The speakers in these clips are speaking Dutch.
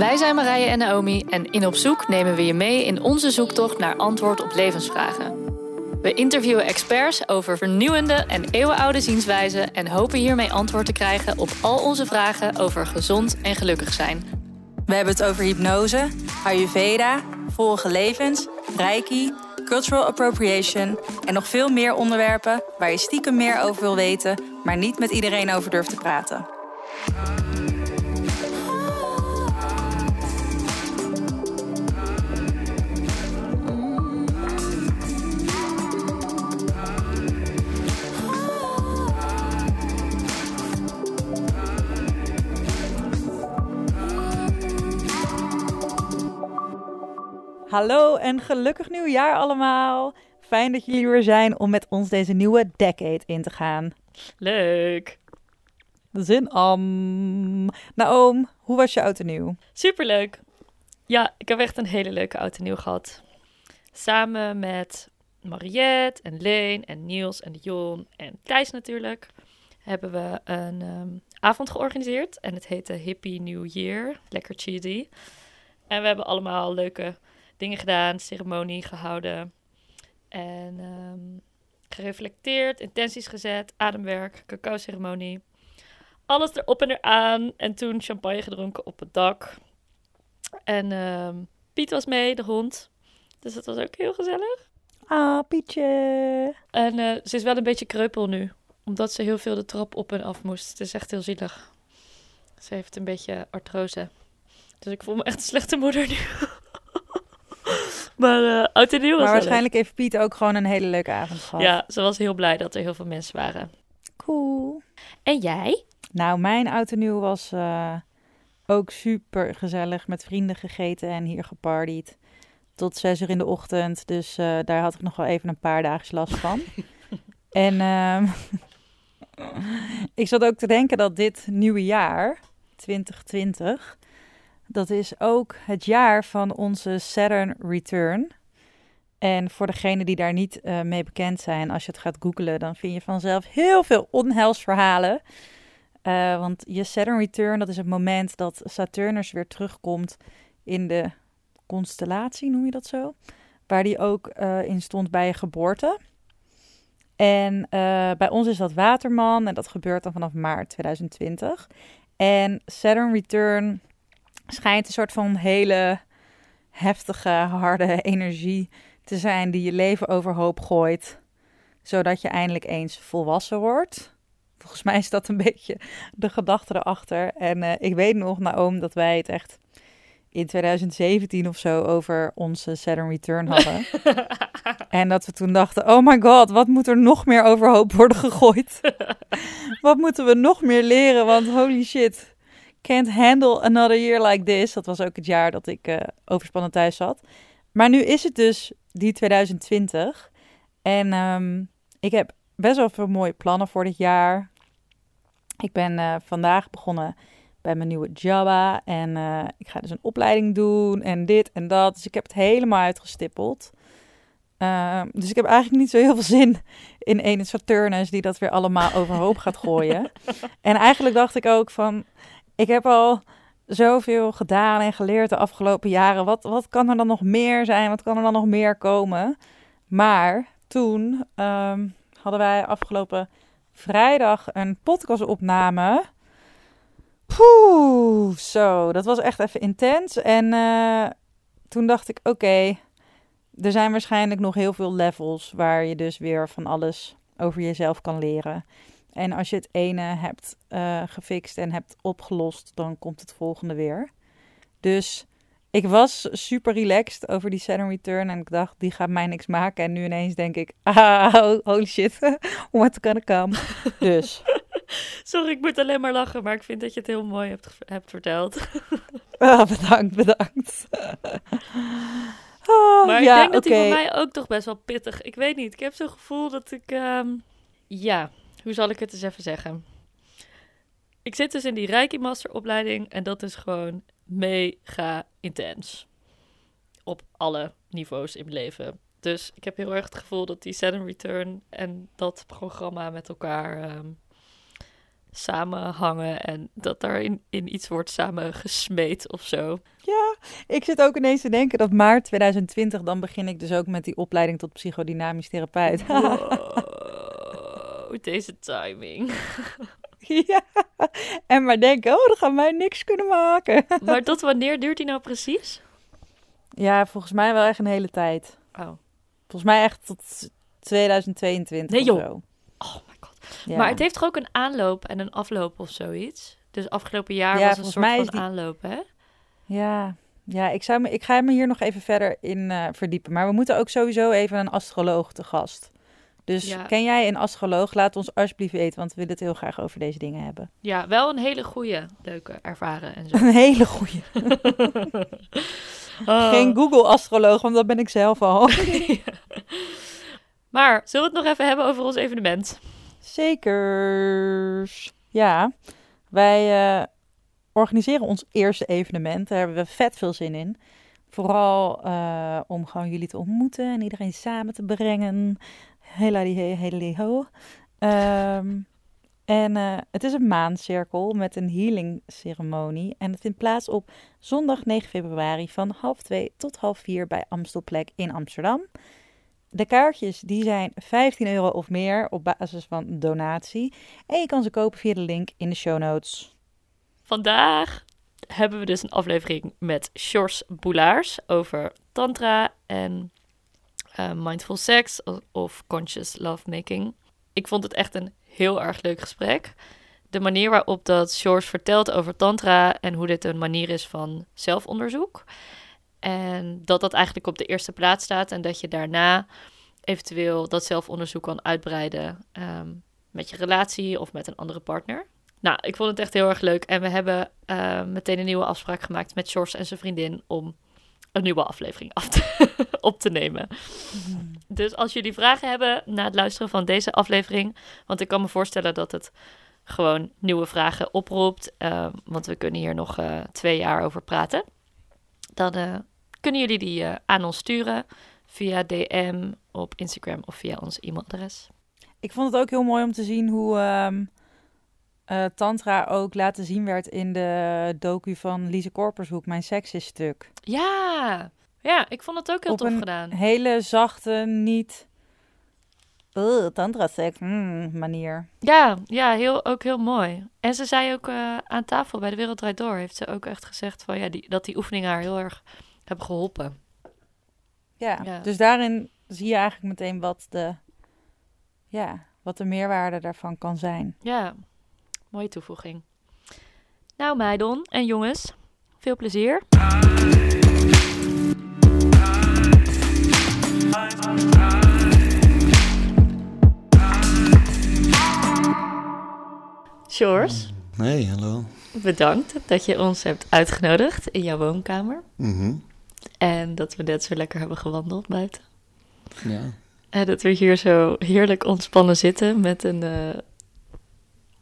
Wij zijn Marije en Naomi en in Op Zoek nemen we je mee in onze zoektocht naar antwoord op levensvragen. We interviewen experts over vernieuwende en eeuwenoude zienswijzen en hopen hiermee antwoord te krijgen op al onze vragen over gezond en gelukkig zijn. We hebben het over hypnose, Ayurveda, vorige levens, Reiki, cultural appropriation en nog veel meer onderwerpen waar je stiekem meer over wil weten, maar niet met iedereen over durft te praten. Hallo en gelukkig nieuwjaar allemaal. Fijn dat jullie weer zijn om met ons deze nieuwe decade in te gaan. Leuk. Zin om. Naoom, hoe was je oud en nieuw? Superleuk. Ja, ik heb echt een hele leuke oud en nieuw gehad. Samen met Mariette en Leen en Niels en Jon en Thijs natuurlijk hebben we een ehm, avond georganiseerd. En het heette Hippie New Year. Lekker cheesy. En we hebben allemaal leuke dingen gedaan, ceremonie gehouden. En ehm, gereflecteerd, intenties gezet, ademwerk, cacao-ceremonie. Alles erop en eraan. En toen champagne gedronken op het dak. En ehm, Piet was mee, de hond. Dus dat was ook heel gezellig. Ah, Pietje. En eh, ze is wel een beetje kreupel nu. Omdat ze heel veel de trap op en af moest. Het is echt heel zielig. Ze heeft een beetje artrose. Dus ik voel me echt een slechte moeder nu. Maar uh, oud en nieuw was Maar waarschijnlijk heeft Piet ook gewoon een hele leuke avond gehad. Ja, ze was heel blij dat er heel veel mensen waren. Cool. En jij? Nou, mijn oud en nieuw was eh, ook super gezellig. Met vrienden gegeten en hier gepartied. Tot zes uur in de ochtend. Dus eh, daar had ik nog wel even een paar dagen last van. en ehm, ik zat ook te denken dat dit nieuwe jaar, 2020, dat is ook het jaar van onze Saturn Return. En voor degenen die daar niet eh, mee bekend zijn, als je het gaat googlen, dan vind je vanzelf heel veel onheilsverhalen. Eh, want je Saturn Return, dat is het moment dat Saturnus weer terugkomt in de constellatie, noem je dat zo? Waar die ook eh, in stond bij je geboorte. En bij ons is dat Waterman en dat gebeurt dan vanaf maart 2020. En Saturn Return schijnt een soort van hele heftige, harde energie te zijn die je leven overhoop gooit. Zodat je eindelijk eens volwassen wordt. Volgens mij is dat een beetje de gedachte erachter. En eh, ik weet nog, Naoom, dat wij het echt in 2017 of zo over onze Saturn Return hadden. en dat we toen dachten, oh my god, wat moet er nog meer overhoop worden gegooid? wat moeten we nog meer leren? Want holy shit, can't handle another year like this. Dat was ook het jaar dat ik eh, overspannen thuis zat. Maar nu is het dus die 2020. En ehm, ik heb best wel veel mooie plannen voor dit jaar. Ik ben eh, vandaag begonnen bij mijn nieuwe Java. En eh, ik ga dus een opleiding doen en dit en dat. Dus ik heb het helemaal uitgestippeld. Ehm, dus ik heb eigenlijk niet zo heel veel zin in een Saturnus die dat weer allemaal overhoop gaat gooien. en eigenlijk dacht ik ook van, ik heb al zoveel gedaan en geleerd de afgelopen jaren. Wat, wat kan er dan nog meer zijn? Wat kan er dan nog meer komen? Maar toen ehm, hadden wij afgelopen vrijdag een podcastopname. Poeh, zo, dat was echt even intens. En eh, toen dacht ik, oké, er zijn waarschijnlijk nog heel veel levels waar je dus weer van alles over jezelf kan leren. En als je het ene hebt eh, gefixt en hebt opgelost, dan komt het volgende weer. Dus ik was super relaxed over die Saturn Return. En ik dacht, die gaat mij niks maken. En nu ineens denk ik, ah, holy shit, what's gonna come. Dus, Sorry, ik moet alleen maar lachen, maar ik vind dat je het heel mooi hebt, hebt verteld. ah, bedankt, bedankt. Ah, Maar ja, ik denk dat die oké. voor mij ook toch best wel pittig. Ik weet niet. Ik heb zo'n gevoel dat ik. ehm, ja, hoe zal ik het eens even zeggen? Ik zit dus in die Reiki Masteropleiding en dat is gewoon mega intens. Op alle niveaus in mijn leven. Dus ik heb heel erg het gevoel dat die Saturn Return en dat programma met elkaar ehm, samenhangen en dat daar in, in iets wordt samen gesmeed of zo. Ja, ik zit ook ineens te denken dat maart 2020, dan begin ik dus ook met die opleiding tot psychodynamisch therapeut. Wow, deze timing. ja, en maar denken, oh, dan gaan wij niks kunnen maken. Maar tot wanneer duurt die nou precies? ja, volgens mij wel echt een hele tijd. Oh, Volgens mij echt tot 2022 Nee, of joh. zo. oh my god. Ja. Maar het heeft toch ook een aanloop en een afloop of zoiets? Dus afgelopen jaar Ja, was een soort mij van die- aanloop, hè? Ja, ja ik, zou me, ik ga me hier nog even verder in eh, verdiepen. Maar we moeten ook sowieso even een astroloog te gast. Dus Ja. ken jij een astroloog? Laat ons alsjeblieft weten, want we willen het heel graag over deze dingen hebben. Ja, wel een hele goede, leuke, ervaren en zo. Een hele goede. Oh. Geen Google-astroloog, want dat ben ik zelf al. Maar zullen we het nog even hebben over ons evenement? Zeker. Ja, wij eh, organiseren ons eerste evenement. Daar hebben we vet veel zin in. Vooral eh, om gewoon jullie te ontmoeten en iedereen samen te brengen. Hela die he- hele ho. Ehm, en eh, het is een maancirkel met een healing ceremonie. En het vindt plaats op zondag 9 februari van half 2 tot half 4 bij Amstelplek in Amsterdam. De kaartjes die zijn 15 euro of meer op basis van donatie. En je kan ze kopen via de link in de show notes. Vandaag hebben we dus een aflevering met Sjors Boulaars over tantra en eh, mindful sex of, conscious lovemaking. Ik vond het echt een heel erg leuk gesprek. De manier waarop dat Sjors vertelt over tantra en hoe dit een manier is van zelfonderzoek. En dat dat eigenlijk op de eerste plaats staat en dat je daarna eventueel dat zelfonderzoek kan uitbreiden ehm, met je relatie of met een andere partner. Nou, ik vond het echt heel erg leuk. En we hebben eh, meteen een nieuwe afspraak gemaakt met Sjors en zijn vriendin om een nieuwe aflevering af te, op te nemen. Dus als jullie vragen hebben na het luisteren van deze aflevering, want ik kan me voorstellen dat het gewoon nieuwe vragen oproept, eh, want we kunnen hier nog eh, twee jaar over praten, dan eh, kunnen jullie die eh, aan ons sturen via DM op Instagram of via ons e-mailadres. Ik vond het ook heel mooi om te zien hoe ehm, eh, Tantra ook laten zien werd in de docu van Lise Korpershoek, Mijn Seks is Stuk. Ja, ja, ik vond het ook heel Op tof een gedaan. Hele zachte, niet. Uh, tantra-seks, mm, manier. Ja, ja heel, ook heel mooi. En ze zei ook eh, aan tafel bij de Wereld Draait Door, heeft ze ook echt gezegd van, ja, die, dat die oefeningen haar heel erg hebben geholpen. Ja, Ja. dus daarin zie je eigenlijk meteen wat de, ja, wat de meerwaarde daarvan kan zijn. Ja, mooie toevoeging. Nou, meidon en jongens, veel plezier. Sjors, Hey, hallo. bedankt dat je ons hebt uitgenodigd in jouw woonkamer. Mhm. En dat we net zo lekker hebben gewandeld buiten. Ja. En dat we hier zo heerlijk ontspannen zitten met een eh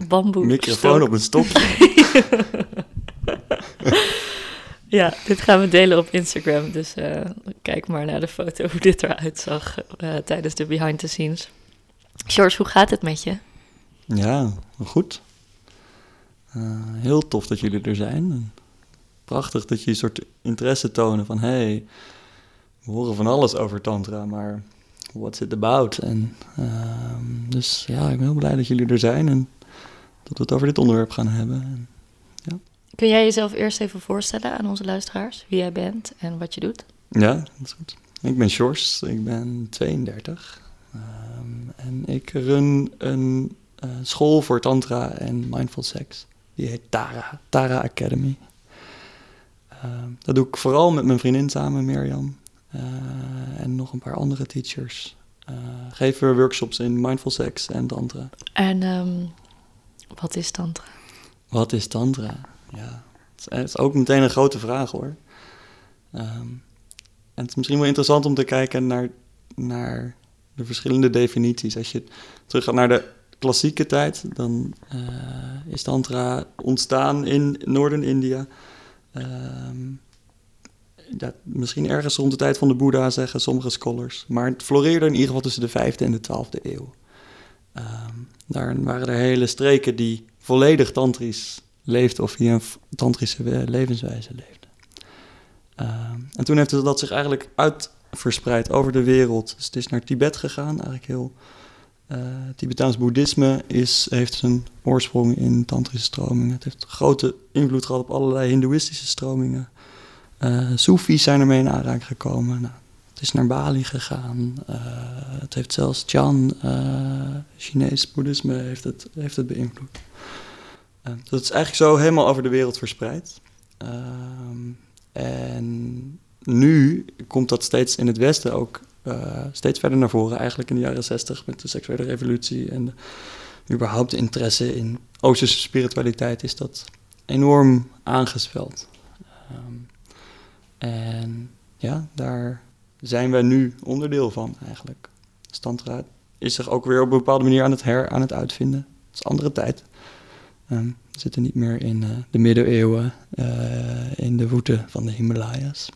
bamboe Microfoon stok. op een stokje. Ja, dit gaan we delen op Instagram. Dus eh, kijk maar naar de foto hoe dit eruit zag eh, tijdens de behind the scenes. George, hoe gaat het met je? ja, goed. Eh, heel tof dat jullie er zijn. Prachtig dat je een soort interesse tonen van... hey, we horen van alles over tantra, maar what's it about? En, ehm, dus ja, ik ben heel blij dat jullie er zijn en dat we het over dit onderwerp gaan hebben. En, Kun jij jezelf eerst even voorstellen aan onze luisteraars? Wie jij bent en wat je doet? Ja, dat is goed. Ik ben Sjors, ik ben 32. Ehm, en ik run een eh, school voor tantra en mindful sex. Die heet Tara, Tara Academy. Ehm, dat doe ik vooral met mijn vriendin samen, Mirjam. eh, en nog een paar andere teachers. Eh, geven we workshops in mindful sex en tantra. En ehm, wat is tantra? Wat is tantra? Ja, het is, ook meteen een grote vraag hoor. Ehm, en het is misschien wel interessant om te kijken naar, naar de verschillende definities. Als je terug gaat naar de klassieke tijd, dan eh, is tantra ontstaan in Noorden India. Ehm, ja, misschien ergens rond de tijd van de Boeddha, zeggen sommige scholars. Maar het floreerde in ieder geval tussen de 5e en de 12e eeuw. Ehm, daar waren er hele streken die volledig tantrisch leefde of die een tantrische levenswijze leefde. Ehm, en toen heeft dat zich eigenlijk uit verspreid over de wereld. Dus het is naar Tibet gegaan, eigenlijk heel... Uh, Tibetaans boeddhisme is, heeft zijn oorsprong in tantrische stromingen. Het heeft grote invloed gehad op allerlei hindoeïstische stromingen. Uh, Soefies zijn ermee in aanraking gekomen. Nou, het is naar Bali gegaan. Uh, het heeft zelfs Chan, Chinees boeddhisme, heeft het, heeft het beïnvloed. dat is eigenlijk zo helemaal over de wereld verspreid. Ehm, en nu komt dat steeds in het Westen ook uh, steeds verder naar voren. Eigenlijk in de jaren zestig met de seksuele revolutie en überhaupt interesse in Oosterse spiritualiteit is dat enorm aangezweld. Um, en ja, daar zijn wij nu onderdeel van eigenlijk. Standraad is zich ook weer op een bepaalde manier aan het her aan het uitvinden. Het is andere tijd. Um, we zitten niet meer in uh, de middeleeuwen, uh, in de voeten van de Himalaya's.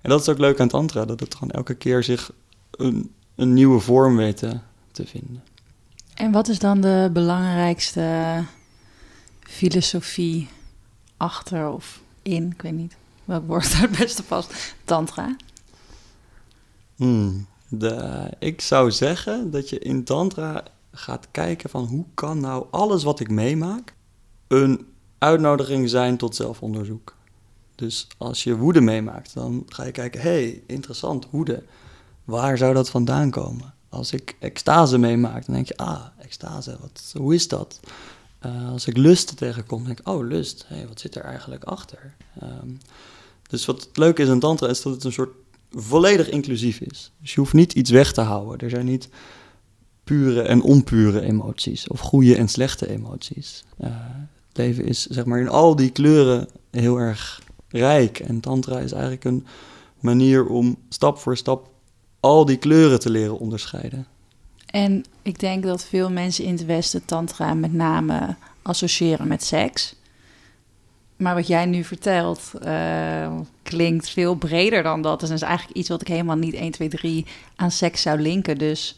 En dat is ook leuk aan Tantra, dat het gewoon elke keer zich een, een nieuwe vorm weet te, te vinden. En wat is dan de belangrijkste filosofie achter of in, ik weet niet welk woord daar het beste past, Tantra? Hmm, ik zou zeggen dat je in Tantra gaat kijken van hoe kan nou alles wat ik meemaak een uitnodiging zijn tot zelfonderzoek. Dus als je woede meemaakt, dan ga je kijken, hey, interessant, woede. Waar zou dat vandaan komen? Als ik extase meemaak, dan denk je, ah, extase, wat, hoe is dat? Uh, als ik lust tegenkom, denk ik, oh, lust, hey, wat zit er eigenlijk achter? Um, dus wat het leuke is aan tantra is dat het een soort volledig inclusief is. Dus je hoeft niet iets weg te houden. Er zijn niet pure en onpure emoties of goede en slechte emoties. Uh, het leven is zeg maar in al die kleuren heel erg rijk. En tantra is eigenlijk een manier om stap voor stap al die kleuren te leren onderscheiden. En ik denk dat veel mensen in het Westen tantra met name associëren met seks. Maar wat jij nu vertelt uh, klinkt veel breder dan dat. Dus dat is eigenlijk iets wat ik helemaal niet 1, 2, 3 aan seks zou linken. Dus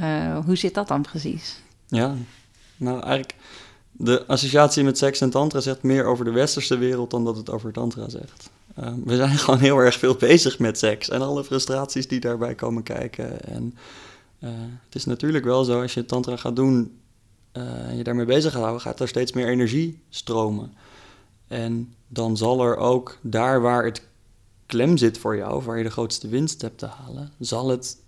uh, hoe zit dat dan precies? Ja, nou eigenlijk de associatie met seks en tantra zegt meer over de westerse wereld dan dat het over tantra zegt. Uh, we zijn gewoon heel erg veel bezig met seks en alle frustraties die daarbij komen kijken. En uh, het is natuurlijk wel zo, als je tantra gaat doen en je daarmee bezig gaat houden, gaat er steeds meer energie stromen. En dan zal er ook daar waar het klem zit voor jou, waar je de grootste winst hebt te halen, zal, het,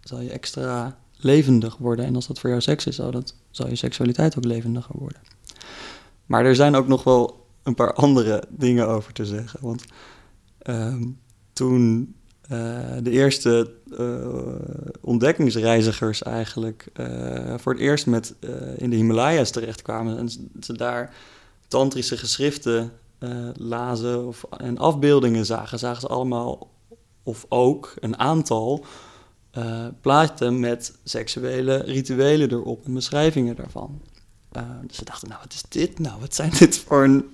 zal je extra levendig worden. En als dat voor jou seks is, zal, dat, zal je seksualiteit ook levendiger worden. Maar er zijn ook nog wel een paar andere dingen over te zeggen. Want uh, toen uh, de eerste uh, ontdekkingsreizigers eigenlijk uh, voor het eerst met, in de Himalaya's terechtkwamen en ze daar tantrische geschriften lazen of, en afbeeldingen zagen, zagen ze allemaal of ook een aantal uh, plaatsen met seksuele rituelen erop en beschrijvingen daarvan. Uh, dus ze dachten, nou, wat is dit nou? Wat zijn dit voor een,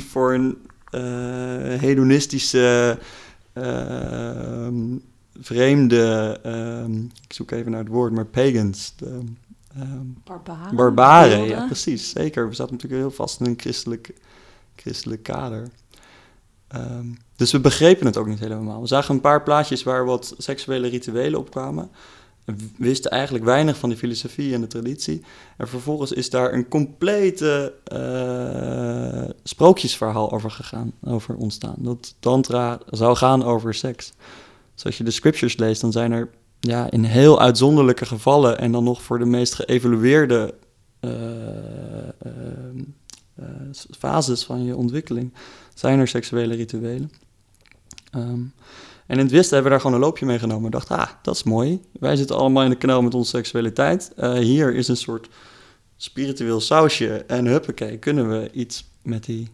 voor een uh, hedonistische, vreemde, ik zoek even naar het woord, maar pagans. Um, barbaren. Barbaren, ja, precies. Zeker. We zaten natuurlijk heel vast in een christelijk, christelijk kader. Um, dus we begrepen het ook niet helemaal. We zagen een paar plaatjes waar wat seksuele rituelen op kwamen. We wisten eigenlijk weinig van die filosofie en de traditie. En vervolgens is daar een complete uh, sprookjesverhaal over gegaan, over ontstaan. Dat tantra zou gaan over seks. Dus als je de scriptures leest, dan zijn er ja, in heel uitzonderlijke gevallen... en dan nog voor de meest geëvalueerde uh, fases van je ontwikkeling... zijn er seksuele rituelen. Um, en in het Westen hebben we daar gewoon een loopje mee genomen. We dachten, ah, dat is mooi. Wij zitten allemaal in de knel met onze seksualiteit. Hier is een soort spiritueel sausje. En huppakee, kunnen we iets met die...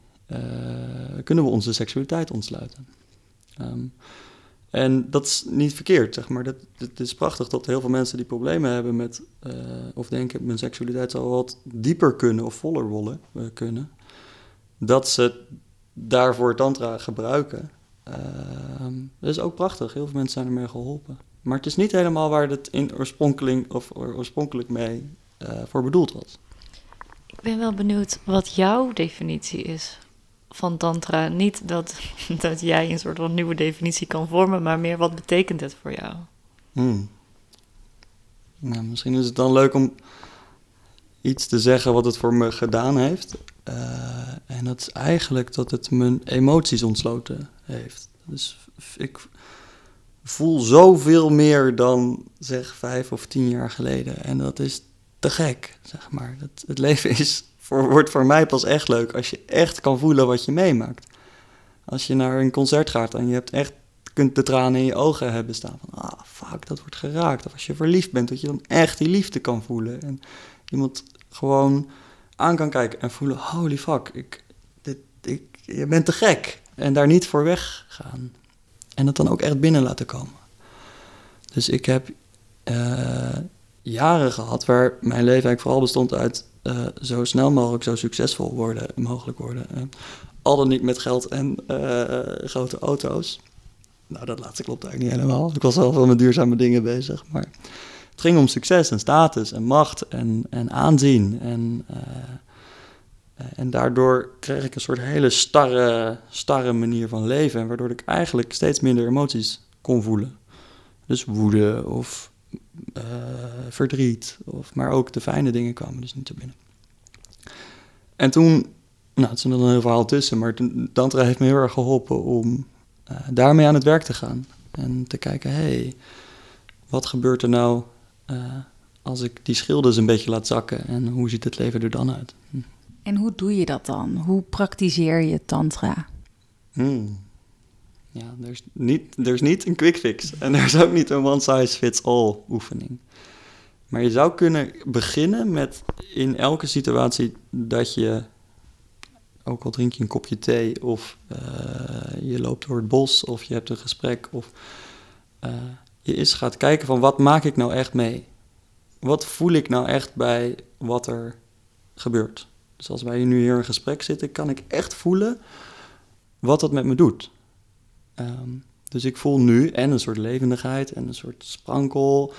Kunnen we onze seksualiteit ontsluiten. Um, en dat is niet verkeerd, zeg maar. Het is prachtig dat heel veel mensen die problemen hebben met... Uh, of denken, mijn seksualiteit zou wat dieper kunnen of voller wollen, kunnen. Dat ze daarvoor tantra gebruiken. Uh, dat is ook prachtig. Heel veel mensen zijn ermee geholpen. Maar het is niet helemaal waar het in oorspronkelijk, of oorspronkelijk mee uh, voor bedoeld was. Ik ben wel benieuwd wat jouw definitie is van tantra. Niet dat, dat jij een soort van nieuwe definitie kan vormen, maar meer wat betekent het voor jou? Nou, misschien is het dan leuk om iets te zeggen wat het voor me gedaan heeft. Uh, en dat is eigenlijk dat het mijn emoties ontsloten heeft. Dus ik voel zoveel meer dan zeg vijf of tien jaar geleden. En dat is te gek, zeg maar. Dat, het leven is wordt voor mij pas echt leuk als je echt kan voelen wat je meemaakt. Als je naar een concert gaat en je hebt echt, kunt de tranen in je ogen hebben staan van, ah, fuck, dat wordt geraakt. Of als je verliefd bent, dat je dan echt die liefde kan voelen. En iemand gewoon aan kan kijken en voelen, holy fuck, ik, dit, ik, je bent te gek. En daar niet voor weggaan. En dat dan ook echt binnen laten komen. Dus ik heb uh, jaren gehad waar mijn leven eigenlijk vooral bestond uit uh, zo snel mogelijk zo succesvol worden, mogelijk worden. Uh, al dan niet met geld en grote auto's. Nou, dat laatste klopt eigenlijk niet helemaal. Ik was wel veel met duurzame dingen bezig, maar het ging om succes en status en macht en, en aanzien. En, en daardoor kreeg ik een soort hele starre, starre manier van leven, waardoor ik eigenlijk steeds minder emoties kon voelen. Dus woede of uh, verdriet, of, maar ook de fijne dingen kwamen dus niet zo binnen. En toen, nou, het is er dan een heel verhaal tussen, maar Tantra heeft me heel erg geholpen om uh, daarmee aan het werk te gaan. En te kijken, hé, hey, wat gebeurt er nou uh, als ik die schilders een beetje laat zakken en hoe ziet het leven er dan uit? Hm. En hoe doe je dat dan? Hoe praktiseer je Tantra? Hmm. Ja, er is, niet, er is niet een quick fix. En er is ook niet een one size fits all oefening. Maar je zou kunnen beginnen met in elke situatie dat je, ook al drink je een kopje thee of uh, je loopt door het bos of je hebt een gesprek of uh, je eens gaat kijken van wat maak ik nou echt mee? Wat voel ik nou echt bij wat er gebeurt? Dus als wij nu hier in gesprek zitten, kan ik echt voelen wat dat met me doet. Um, dus ik voel nu en een soort levendigheid en een soort sprankel.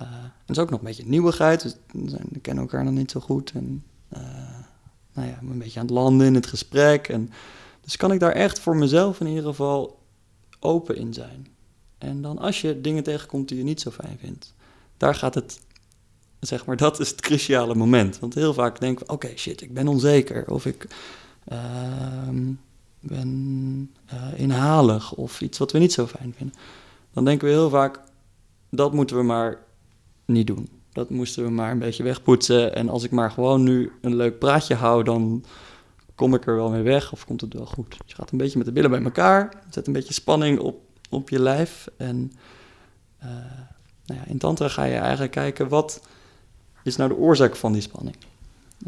Uh, en het is ook nog een beetje nieuwigheid. Dus we kennen elkaar nog niet zo goed. En uh, nou ja, een beetje aan het landen in het gesprek. En, dus kan ik daar echt voor mezelf in ieder geval open in zijn. En dan als je dingen tegenkomt die je niet zo fijn vindt, daar gaat het, zeg maar, dat is het cruciale moment. Want heel vaak denken we, oké, shit, ik ben onzeker. Of ik, uh, ben uh, inhalig of iets wat we niet zo fijn vinden. Dan denken we heel vaak, dat moeten we maar niet doen. Dat moesten we maar een beetje wegpoetsen. En als ik maar gewoon nu een leuk praatje hou, dan kom ik er wel mee weg of komt het wel goed. Je gaat een beetje met de billen bij elkaar, zet een beetje spanning op, op je lijf. En uh, nou ja, in Tantra ga je eigenlijk kijken, wat is nou de oorzaak van die spanning?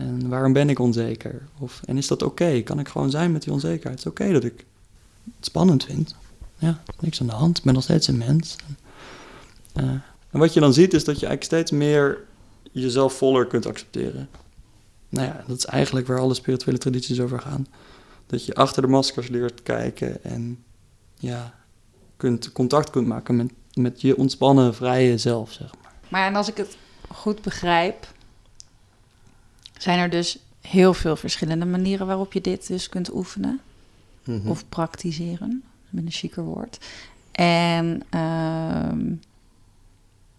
En waarom ben ik onzeker? Of, en is dat oké? Kan ik gewoon zijn met die onzekerheid? Het is oké dat ik het spannend vind. Ja, niks aan de hand. Ik ben nog steeds een mens. En, uh, en wat je dan ziet is dat je eigenlijk steeds meer jezelf voller kunt accepteren. Nou ja, dat is eigenlijk waar alle spirituele tradities over gaan. Dat je achter de maskers leert kijken en ja, kunt, contact kunt maken met, met je ontspannen, vrije zelf, zeg maar. Maar en als ik het goed begrijp, zijn er dus heel veel verschillende manieren waarop je dit dus kunt oefenen mm -hmm. of praktiseren, met een chiquer woord. En uh,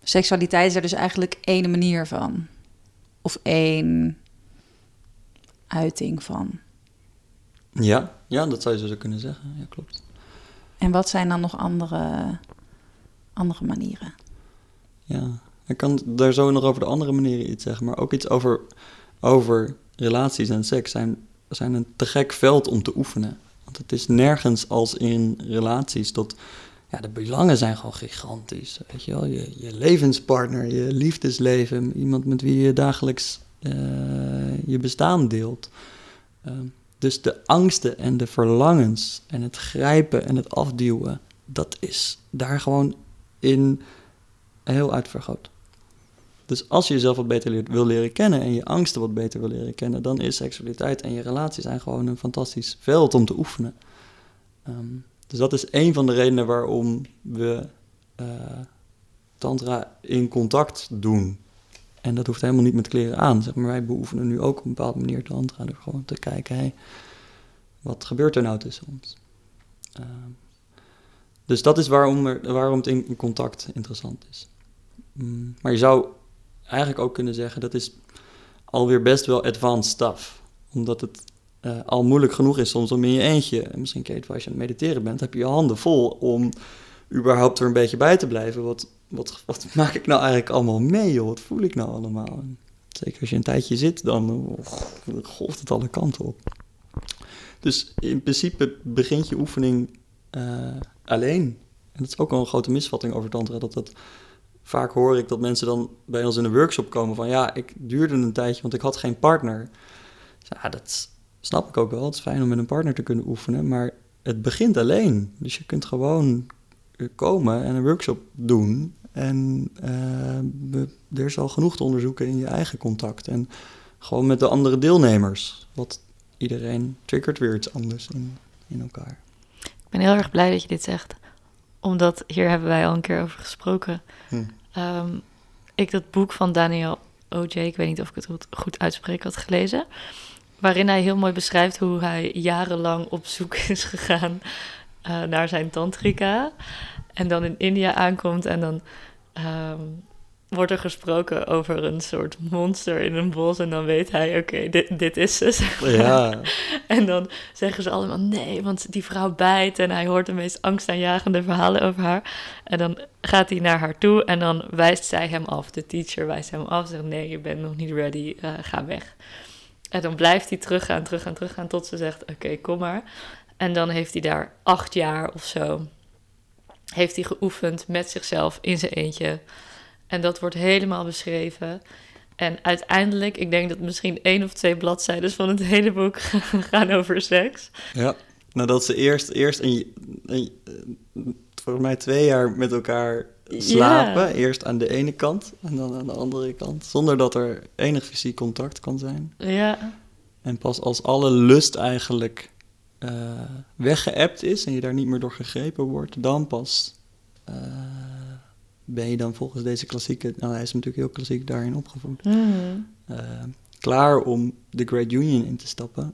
seksualiteit is er dus eigenlijk één manier van, of één uiting van. Ja, ja, dat zou je zo kunnen zeggen. Ja, klopt. En wat zijn dan nog andere, andere manieren? Ja, ik kan daar zo nog over de andere manieren iets zeggen, maar ook iets over over relaties en seks zijn, zijn een te gek veld om te oefenen. Want het is nergens als in relaties dat ja, de belangen zijn gewoon gigantisch. Weet je wel, je, je levenspartner, je liefdesleven, iemand met wie je dagelijks uh, je bestaan deelt. Uh, dus de angsten en de verlangens en het grijpen en het afduwen, dat is daar gewoon in heel uitvergroot. Dus als je jezelf wat beter wil leren kennen en je angsten wat beter wil leren kennen, dan is seksualiteit en je relaties zijn gewoon een fantastisch veld om te oefenen. Um, dus dat is een van de redenen waarom we uh, Tantra in contact doen. En dat hoeft helemaal niet met kleren aan. Zeg maar wij beoefenen nu ook op een bepaalde manier tantra. Door gewoon te kijken, hey, wat gebeurt er nou tussen ons? Uh, dus dat is waarom, waarom het in contact interessant is. Mm, maar je zou eigenlijk ook kunnen zeggen, dat is alweer best wel advanced stuff. Omdat het uh, al moeilijk genoeg is soms om in je eentje, en misschien Kate, als je aan het mediteren bent, heb je je handen vol om überhaupt er een beetje bij te blijven. Wat, wat, wat maak ik nou eigenlijk allemaal mee, joh? Wat voel ik nou allemaal? Zeker als je een tijdje zit, dan oh, golft het alle kanten op. Dus in principe begint je oefening uh, alleen. En dat is ook al een grote misvatting over tantra, dat dat... Vaak hoor ik dat mensen dan bij ons in een workshop komen van... ja, ik duurde een tijdje, want ik had geen partner. Ja, dat snap ik ook wel. Het is fijn om met een partner te kunnen oefenen, maar het begint alleen. Dus je kunt gewoon komen en een workshop doen. En uh, er is al genoeg te onderzoeken in je eigen contact. En gewoon met de andere deelnemers. Wat iedereen triggert weer iets anders in, in elkaar. Ik ben heel erg blij dat je dit zegt. Omdat hier hebben wij al een keer over gesproken. Hm. Ehm, ik dat boek van Daniel O.J., ik weet niet of ik het goed, goed uitspreek, had gelezen. Waarin hij heel mooi beschrijft hoe hij jarenlang op zoek is gegaan uh, naar zijn tantrika. En dan in India aankomt en dan um, wordt er gesproken over een soort monster in een bos. En dan weet hij, oké, dit, dit is ze. Ja. en dan zeggen ze allemaal nee, want die vrouw bijt. En hij hoort de meest angstaanjagende verhalen over haar. En dan gaat hij naar haar toe en dan wijst zij hem af. De teacher wijst hem af. Zegt nee, je bent nog niet ready, uh, ga weg. En dan blijft hij teruggaan, teruggaan, teruggaan tot ze zegt: Oké, kom maar. En dan heeft hij daar acht jaar of zo. Heeft hij geoefend met zichzelf in zijn eentje. En dat wordt helemaal beschreven. En uiteindelijk, ik denk dat misschien één of twee bladzijden van het hele boek gaan over seks. Ja, nadat ze eerst, eerst een, een, volgens mij twee jaar met elkaar slapen. Eerst aan de ene kant en dan aan de andere kant. Zonder dat er enig fysiek contact kan zijn. Ja. En pas als alle lust eigenlijk uh, weggeëpt is en je daar niet meer door gegrepen wordt, dan pas uh, ben je dan volgens deze klassieke, nou hij is natuurlijk heel klassiek daarin opgevoed, mm. uh, klaar om de Great Union in te stappen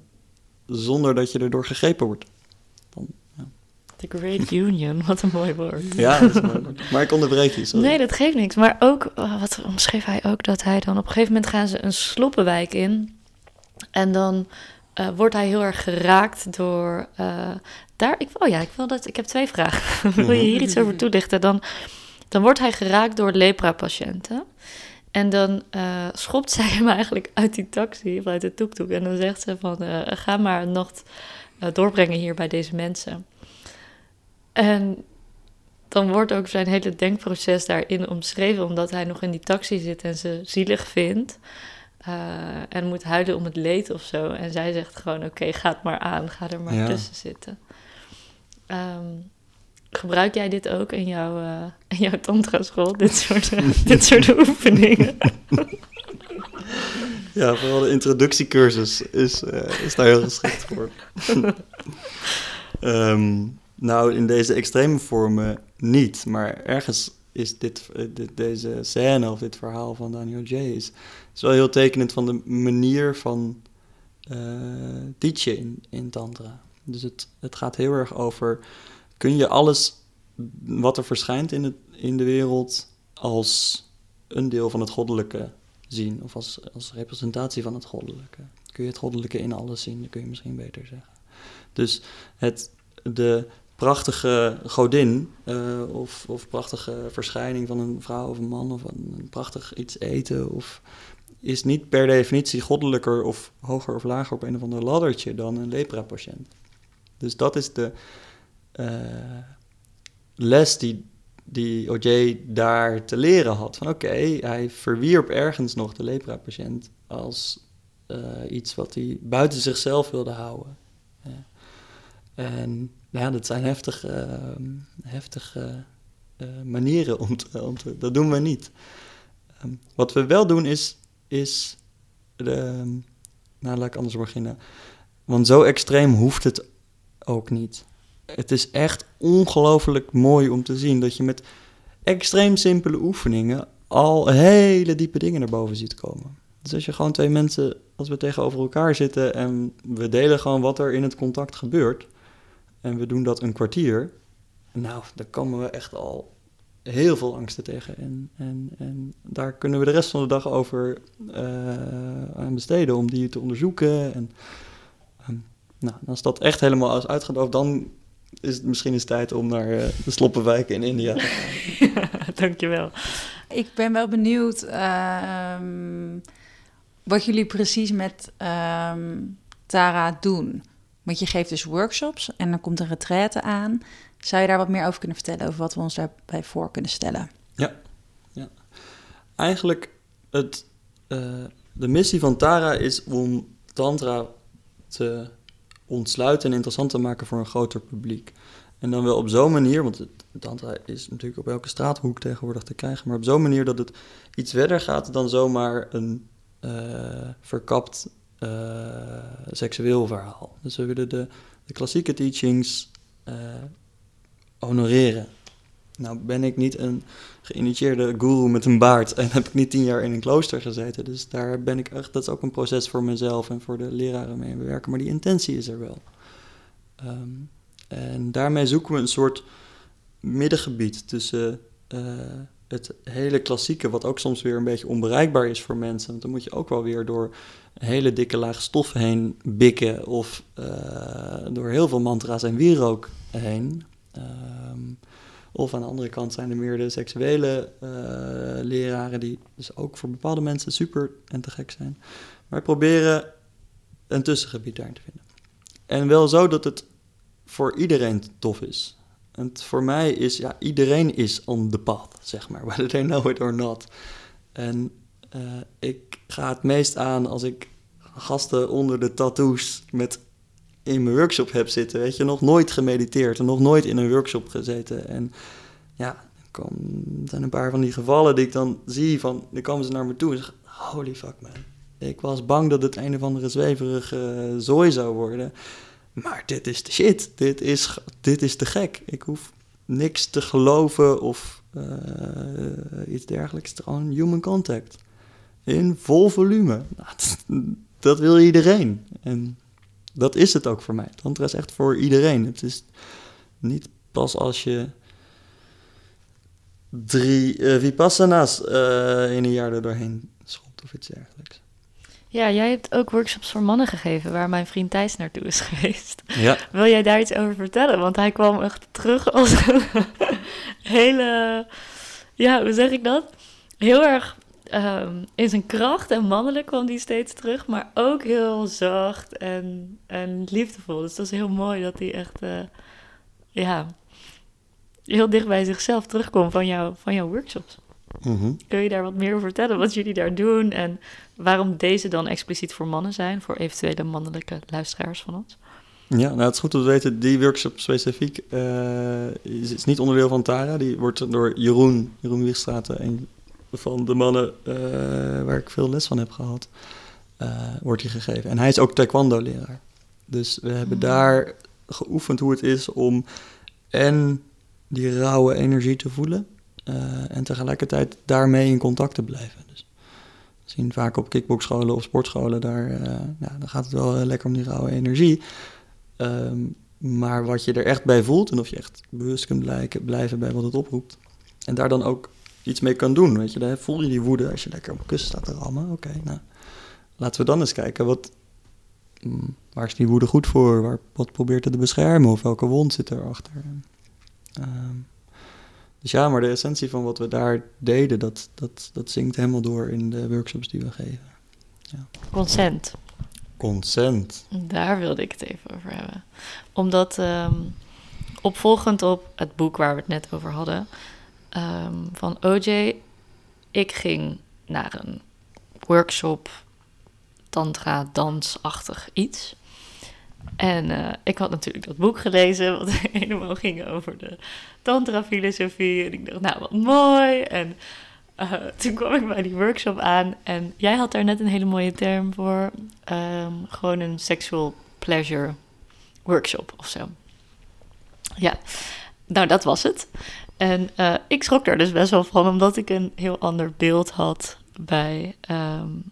zonder dat je erdoor gegrepen wordt. Dan, ja. The Great Union, wat een mooi woord. Ja, dat is een mooi woord. Maar ik onderbreek je, sorry. Nee, dat geeft niks. Maar ook, wat omschreef hij ook, dat hij dan op een gegeven moment gaan ze een sloppenwijk in. En dan uh, wordt hij heel erg geraakt door. Uh, daar, ik, oh ja, ik, wil dat, ik heb twee vragen. wil je hier iets over toelichten? Dan, dan wordt hij geraakt door lepra-patiënten. En dan uh, schopt zij hem eigenlijk uit die taxi, of uit de toektoek. En dan zegt ze van, ga maar een nacht doorbrengen hier bij deze mensen. En dan wordt ook zijn hele denkproces daarin omschreven, omdat hij nog in die taxi zit en ze zielig vindt. En moet huilen om het leed of zo. En zij zegt gewoon: Oké, ga het maar aan, ga er maar tussen zitten. Um, gebruik jij dit ook in jouw, uh, in jouw tantra-school? Dit soort, uh, dit soort oefeningen? ja, vooral de introductiecursus is, is daar heel geschikt voor. um, nou, in deze extreme vormen niet, maar ergens is dit, dit, deze scène of dit verhaal van Daniel J. is is wel heel tekenend van de manier van uh, teachen in, in Tantra. Dus het, het gaat heel erg over: kun je alles wat er verschijnt in, het, in de wereld als een deel van het goddelijke zien, of als, als representatie van het goddelijke? Kun je het goddelijke in alles zien, dat kun je misschien beter zeggen. Dus het, de prachtige godin uh, of, of prachtige verschijning van een vrouw of een man of een, een prachtig iets eten of is niet per definitie goddelijker of hoger of lager op een of ander laddertje dan een lepra-patiënt. Dus dat is de les die, die OJ daar te leren had. Van oké, hij verwierp ergens nog de lepra-patiënt als uh, iets wat hij buiten zichzelf wilde houden. Ja. En ja, dat zijn heftige, uh, heftige manieren om te. Dat doen we niet. Um, wat we wel doen is is. Nou, laat ik anders beginnen. Want zo extreem hoeft het ook niet. Het is echt ongelooflijk mooi om te zien dat je met extreem simpele oefeningen al hele diepe dingen naar boven ziet komen. Dus als je gewoon twee mensen, als we tegenover elkaar zitten en we delen gewoon wat er in het contact gebeurt, en we doen dat een kwartier, nou, dan komen we echt al heel veel angsten tegen. En, en, en daar kunnen we de rest van de dag over uh, aan besteden om die te onderzoeken. En, um, nou, als dat echt helemaal is uitgedoofd, dan is het misschien eens tijd om naar uh, de sloppenwijken in India te gaan. Dankjewel. Ik ben wel benieuwd uh, wat jullie precies met um, Tara doen. Want je geeft dus workshops en dan komt een retraite aan. Zou je daar wat meer over kunnen vertellen, over wat we ons daarbij voor kunnen stellen? Ja, ja. eigenlijk het, uh, de missie van Tara is om Tantra te ontsluiten en interessant te maken voor een groter publiek. En dan wel op zo'n manier, want het, Tantra is natuurlijk op elke straathoek tegenwoordig te krijgen, maar op zo'n manier dat het iets verder gaat dan zomaar een uh, verkapt uh, seksueel verhaal. Dus we willen de, de klassieke teachings uh, honoreren. Nou ben ik niet een geïnitieerde guru met een baard en heb ik niet tien jaar in een klooster gezeten. Dus daar ben ik echt, dat is ook een proces voor mezelf en voor de leraren mee werken. Maar die intentie is er wel. Um, en daarmee zoeken we een soort middengebied tussen uh, het hele klassieke, wat ook soms weer een beetje onbereikbaar is voor mensen. Want dan moet je ook wel weer door een hele dikke laag stof heen bikken of uh, door heel veel mantra's en wierook heen. Um, of aan de andere kant zijn er meer de seksuele uh, leraren die dus ook voor bepaalde mensen super en te gek zijn. Maar proberen een tussengebied daarin te vinden. En wel zo dat het voor iedereen tof is. En voor mij is, ja, iedereen is on the path, zeg maar, whether they know it or not. En uh, ik ga het meest aan als ik gasten onder de tattoos met in mijn workshop heb zitten, weet je, nog nooit gemediteerd en nog nooit in een workshop gezeten. En ja, er zijn een paar van die gevallen die ik dan zie van, dan komen ze naar me toe en zeggen, holy fuck man. Ik was bang dat het een of andere zweverige zooi zou worden. Maar dit is de shit. Dit is, dit is te gek. Ik hoef niks te geloven of uh, iets dergelijks. Gewoon human contact. In vol volume. Nou, dat wil iedereen. En dat is het ook voor mij. Tantra is echt voor iedereen. Het is niet pas als je drie uh, vipassana's uh, in een jaar er doorheen schopt of iets dergelijks. Ja, jij hebt ook workshops voor mannen gegeven, waar mijn vriend Thijs naartoe is geweest. Ja. Wil jij daar iets over vertellen? Want hij kwam echt terug als een hele, ja, hoe zeg ik dat? Heel erg um, in zijn kracht en mannelijk kwam hij steeds terug, maar ook heel zacht en, en liefdevol. Dus dat is heel mooi dat hij echt, uh, ja, heel dicht bij zichzelf terugkomt van, jou, van jouw workshops. Mm -hmm. Kun je daar wat meer over vertellen, wat jullie daar doen en waarom deze dan expliciet voor mannen zijn, voor eventuele mannelijke luisteraars van ons? Ja, nou het is goed om te weten, die workshop specifiek uh, is, is, niet onderdeel van Tara. Die wordt door Jeroen, Jeroen Wiegstraten, een van de mannen uh, waar ik veel les van heb gehad, uh, wordt hij gegeven. En hij is ook taekwondo-leraar. Dus we hebben mm. daar geoefend hoe het is om en die rauwe energie te voelen uh, en tegelijkertijd daarmee in contact te blijven. Dus we zien vaak op kickboxscholen of sportscholen, daar, ja, gaat het wel lekker om die rauwe energie. Um, maar wat je er echt bij voelt en of je echt bewust kunt blijken, blijven bij wat het oproept. En daar dan ook iets mee kan doen. Weet je, daar voel je die woede als je lekker op een kussen staat te rammen. Oké, okay, nou, laten we dan eens kijken, wat, mm, waar is die woede goed voor? Waar, wat probeert het te beschermen? Of welke wond zit erachter? Um, dus ja, maar de essentie van wat we daar deden, dat, dat, dat zingt helemaal door in de workshops die we geven. Ja. Consent. Consent. Daar wilde ik het even over hebben. Omdat um, opvolgend op het boek waar we het net over hadden, um, van OJ, ik ging naar een workshop, tantra, dansachtig iets. En uh, ik had natuurlijk dat boek gelezen, wat helemaal ging over de tantra-filosofie. En ik dacht, nou, wat mooi. En uh, toen kwam ik bij die workshop aan. En jij had daar net een hele mooie term voor. Um, gewoon een sexual pleasure workshop of zo. Ja, nou, dat was het. En uh, ik schrok daar dus best wel van, omdat ik een heel ander beeld had bij, um,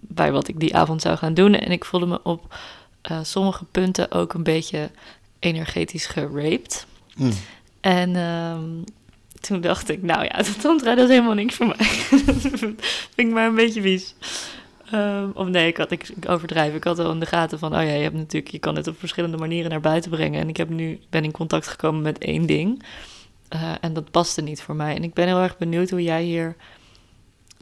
bij wat ik die avond zou gaan doen. En ik voelde me op uh, sommige punten ook een beetje energetisch geraped. Mm. En um, toen dacht ik, nou ja, dat tantra dat is helemaal niks voor mij. vind ik maar een beetje vies. Um, of nee, ik, had, ik, ik overdrijf. Ik had al in de gaten van, oh ja, je hebt natuurlijk, je kan het op verschillende manieren naar buiten brengen. En ik heb nu, ben in contact gekomen met één ding. Uh, en dat paste niet voor mij. En ik ben heel erg benieuwd hoe jij hier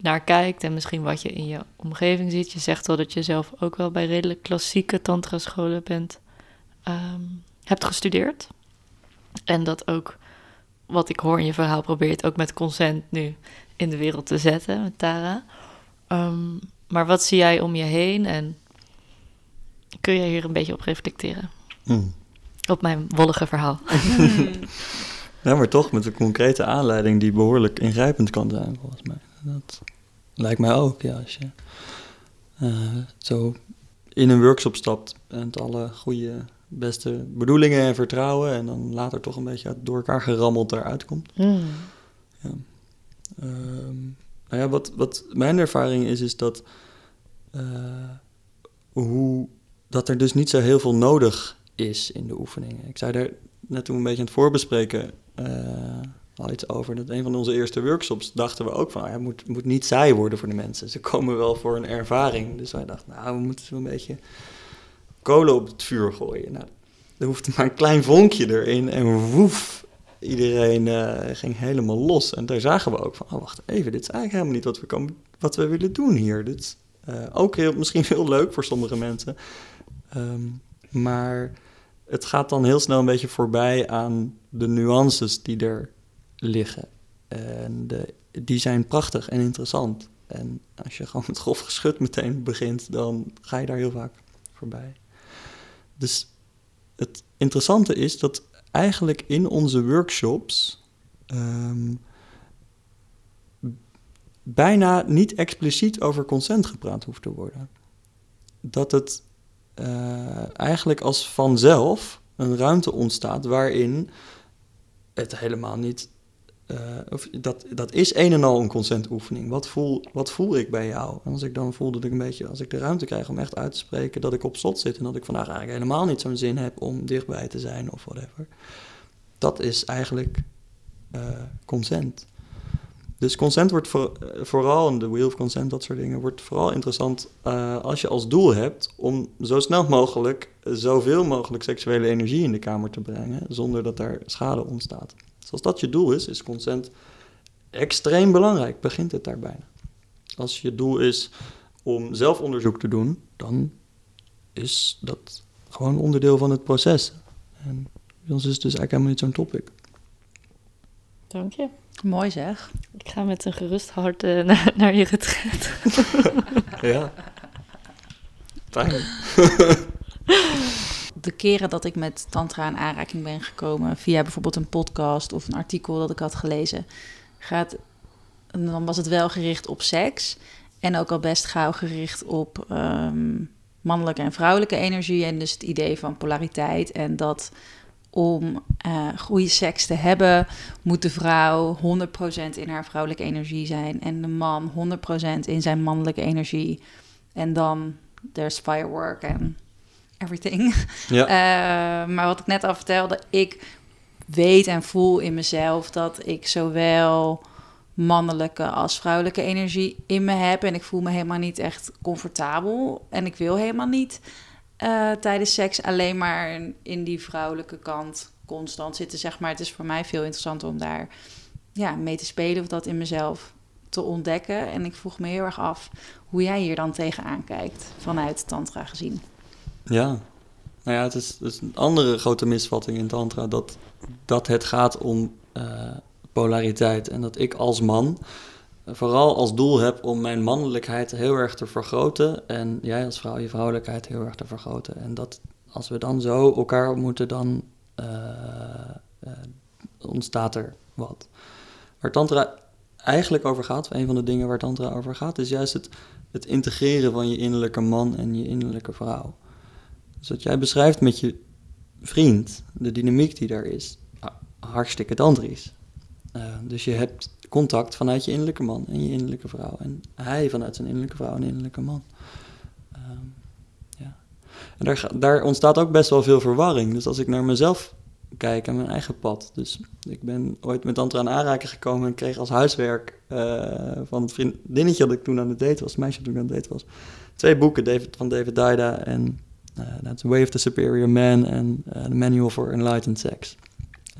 naar kijkt en misschien wat je in je omgeving ziet. Je zegt wel dat je zelf ook wel bij redelijk klassieke tantra-scholen bent, um, hebt gestudeerd. En dat ook, wat ik hoor in je verhaal, probeert ook met consent nu in de wereld te zetten met Tara. Um, maar wat zie jij om je heen en kun jij hier een beetje op reflecteren? Mm. Op mijn wollige verhaal. ja, maar toch met een concrete aanleiding die behoorlijk ingrijpend kan zijn, volgens mij. Dat lijkt mij ook, ja. Als je uh, zo in een workshop stapt en het alle goede, beste bedoelingen en vertrouwen... en dan later toch een beetje door elkaar gerammeld eruit komt. Mm. Ja. Um, nou ja, wat, wat mijn ervaring is, is dat, uh, hoe, dat er dus niet zo heel veel nodig is in de oefeningen. Ik zei daar net toen een beetje aan het voorbespreken uh, al iets over. Dat een van onze eerste workshops dachten we ook van, nou het moet, moet niet saai worden voor de mensen. Ze komen wel voor een ervaring. Dus wij dachten, nou, we moeten een beetje kolen op het vuur gooien. Nou, er hoeft maar een klein vonkje erin en woef, iedereen uh, ging helemaal los. En daar zagen we ook van, oh wacht even, dit is eigenlijk helemaal niet wat we, kan, wat we willen doen hier. Dit uh, ook heel, misschien heel leuk voor sommige mensen. Um, maar het gaat dan heel snel een beetje voorbij aan de nuances die er liggen. En de, die zijn prachtig en interessant. En als je gewoon met grof geschut meteen begint, dan ga je daar heel vaak voorbij. Dus het interessante is dat eigenlijk in onze workshops um, bijna niet expliciet over consent gepraat hoeft te worden. Dat het uh, eigenlijk als vanzelf een ruimte ontstaat waarin het helemaal niet. Uh, of dat, dat is een en al een consentoefening. Wat voel, wat voel ik bij jou? En als ik dan voel dat ik een beetje, als ik de ruimte krijg om echt uit te spreken, dat ik op slot zit en dat ik vandaag eigenlijk helemaal niet zo'n zin heb om dichtbij te zijn of whatever. Dat is eigenlijk uh, consent. Dus consent wordt voor, vooral, in de wheel of consent, dat soort dingen, wordt vooral interessant uh, als je als doel hebt om zo snel mogelijk zoveel mogelijk seksuele energie in de kamer te brengen, zonder dat daar schade ontstaat. Dus als dat je doel is, is consent extreem belangrijk, begint het daarbij. Als je doel is om zelfonderzoek te doen, dan is dat gewoon onderdeel van het proces. En bij ons is het dus eigenlijk helemaal niet zo'n topic. Dank je. Mooi zeg. Ik ga met een gerust hart uh, naar, naar, je retreat. ja. Fijn. De keren dat ik met tantra in aanraking ben gekomen... via bijvoorbeeld een podcast of een artikel dat ik had gelezen... Gaat, dan was het wel gericht op seks... en ook al best gauw gericht op um, mannelijke en vrouwelijke energie... en dus het idee van polariteit en dat om uh, goede seks te hebben, moet de vrouw 100% in haar vrouwelijke energie zijn en de man 100% in zijn mannelijke energie. En dan there's firework en everything. Ja. Uh, maar wat ik net al vertelde, ik weet en voel in mezelf dat ik zowel mannelijke als vrouwelijke energie in me heb. En ik voel me helemaal niet echt comfortabel. En ik wil helemaal niet uh, tijdens seks alleen maar in die vrouwelijke kant constant zitten, zeg maar. Het is voor mij veel interessanter om daar ja, mee te spelen of dat in mezelf te ontdekken. En ik vroeg me heel erg af hoe jij hier dan tegenaan kijkt vanuit Tantra gezien. Ja, nou ja, het is, het een andere grote misvatting in Tantra dat, dat het gaat om uh, polariteit en dat ik als man vooral als doel heb om mijn mannelijkheid heel erg te vergroten en jij als vrouw je vrouwelijkheid heel erg te vergroten. En dat als we dan zo elkaar ontmoeten, dan uh, uh, ontstaat er wat. Waar Tantra eigenlijk over gaat, een van de dingen waar Tantra over gaat, is juist het, het integreren van je innerlijke man en je innerlijke vrouw. Dus wat jij beschrijft met je vriend, de dynamiek die daar is, hartstikke tantrisch. Uh, dus je hebt contact vanuit je innerlijke man en je innerlijke vrouw. En hij vanuit zijn innerlijke vrouw en innerlijke man. Um, ja. En daar, daar ontstaat ook best wel veel verwarring. Dus als ik naar mezelf kijk en mijn eigen pad. Dus ik ben ooit met Tantra aan aanraking gekomen en kreeg als huiswerk uh, van het vriendinnetje dat ik toen aan het date was, het meisje toen aan het date was, twee boeken David, van David Daida en uh, That's Way of the Superior Man en uh, The Manual for Enlightened Sex.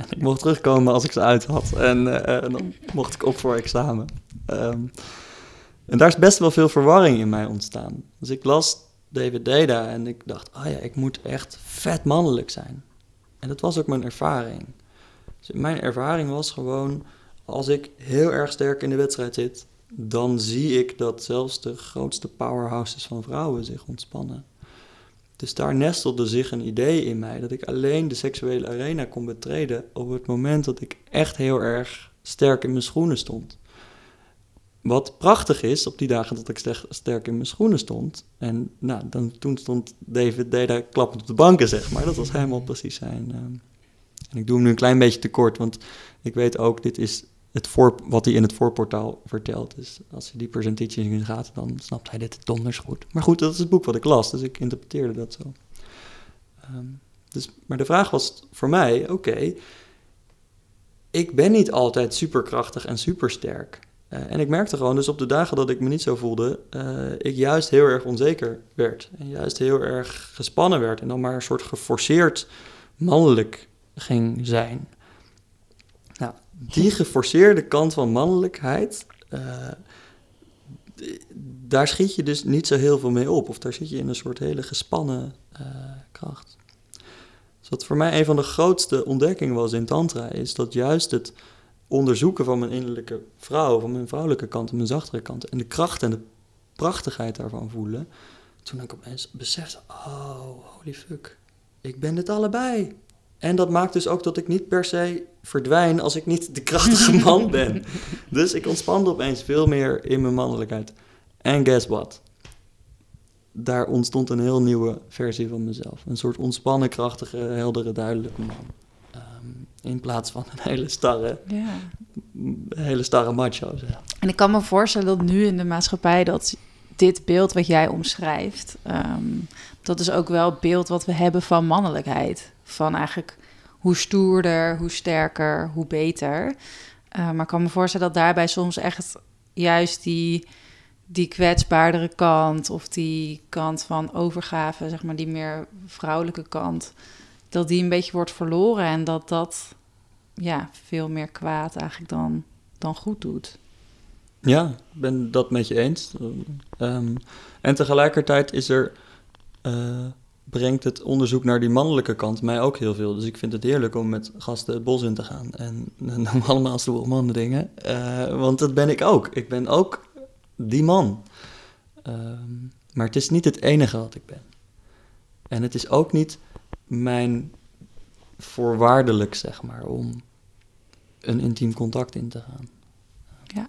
En ik mocht terugkomen als ik ze uit had en dan mocht ik op voor examen. Um, en daar is best wel veel verwarring in mij ontstaan. Dus ik las David Deda en ik dacht, oh ja, ik moet echt vet mannelijk zijn. En dat was ook mijn ervaring. Dus mijn ervaring was gewoon, als ik heel erg sterk in de wedstrijd zit, dan zie ik dat zelfs de grootste powerhouses van vrouwen zich ontspannen. Dus daar nestelde zich een idee in mij dat ik alleen de seksuele arena kon betreden op het moment dat ik echt heel erg sterk in mijn schoenen stond. Wat prachtig is, op die dagen dat ik sterk in mijn schoenen stond. En nou, dan, toen stond David Deda klappend op de banken, zeg maar. Dat was helemaal precies zijn. Uh, en ik doe hem nu een klein beetje tekort, want ik weet ook, dit is het voor, wat hij in het voorportaal vertelt. Dus als hij die presentatie in gaat, dan snapt hij dit donders goed. Maar goed, dat is het boek wat ik las, dus ik interpreteerde dat zo. Um, dus, maar de vraag was voor mij, oké, ik ben niet altijd superkrachtig en supersterk. Uh, en ik merkte gewoon, dus op de dagen dat ik me niet zo voelde, uh, ik juist heel erg onzeker werd. En juist heel erg gespannen werd. En dan maar een soort geforceerd mannelijk ging zijn. Die geforceerde kant van mannelijkheid, uh, daar schiet je dus niet zo heel veel mee op. Of daar zit je in een soort hele gespannen kracht. Dus wat voor mij een van de grootste ontdekkingen was in Tantra, is dat juist het onderzoeken van mijn innerlijke vrouw, van mijn vrouwelijke kant mijn zachtere kant. En de kracht en de prachtigheid daarvan voelen. Toen ik opeens besefte, oh, holy fuck, ik ben dit allebei. En dat maakt dus ook dat ik niet per se verdwijn als ik niet de krachtige man ben. Dus ik ontspande opeens veel meer in mijn mannelijkheid. En guess what? Daar ontstond een heel nieuwe versie van mezelf. Een soort ontspannen, krachtige, heldere, duidelijke man. In plaats van een hele starre, ja. hele starre macho. En ik kan me voorstellen dat nu in de maatschappij dat dit beeld wat jij omschrijft, um, dat is ook wel het beeld wat we hebben van mannelijkheid. Van eigenlijk hoe stoerder, hoe sterker, hoe beter. Uh, maar ik kan me voorstellen dat daarbij soms echt juist die, die kwetsbaardere kant of die kant van overgave, zeg maar die meer vrouwelijke kant, dat die een beetje wordt verloren en dat dat ja, veel meer kwaad eigenlijk dan, dan goed doet. Ja, ik ben dat met je eens. Um, en tegelijkertijd is er, uh, brengt het onderzoek naar die mannelijke kant mij ook heel veel. Dus ik vind het heerlijk om met gasten het bos in te gaan. En dan allemaal stoere mannen dingen. Uh, want dat ben ik ook. Ik ben ook die man. Um, maar het is niet het enige wat ik ben. En het is ook niet mijn voorwaardelijk, zeg maar, om een intiem contact in te gaan. Ja,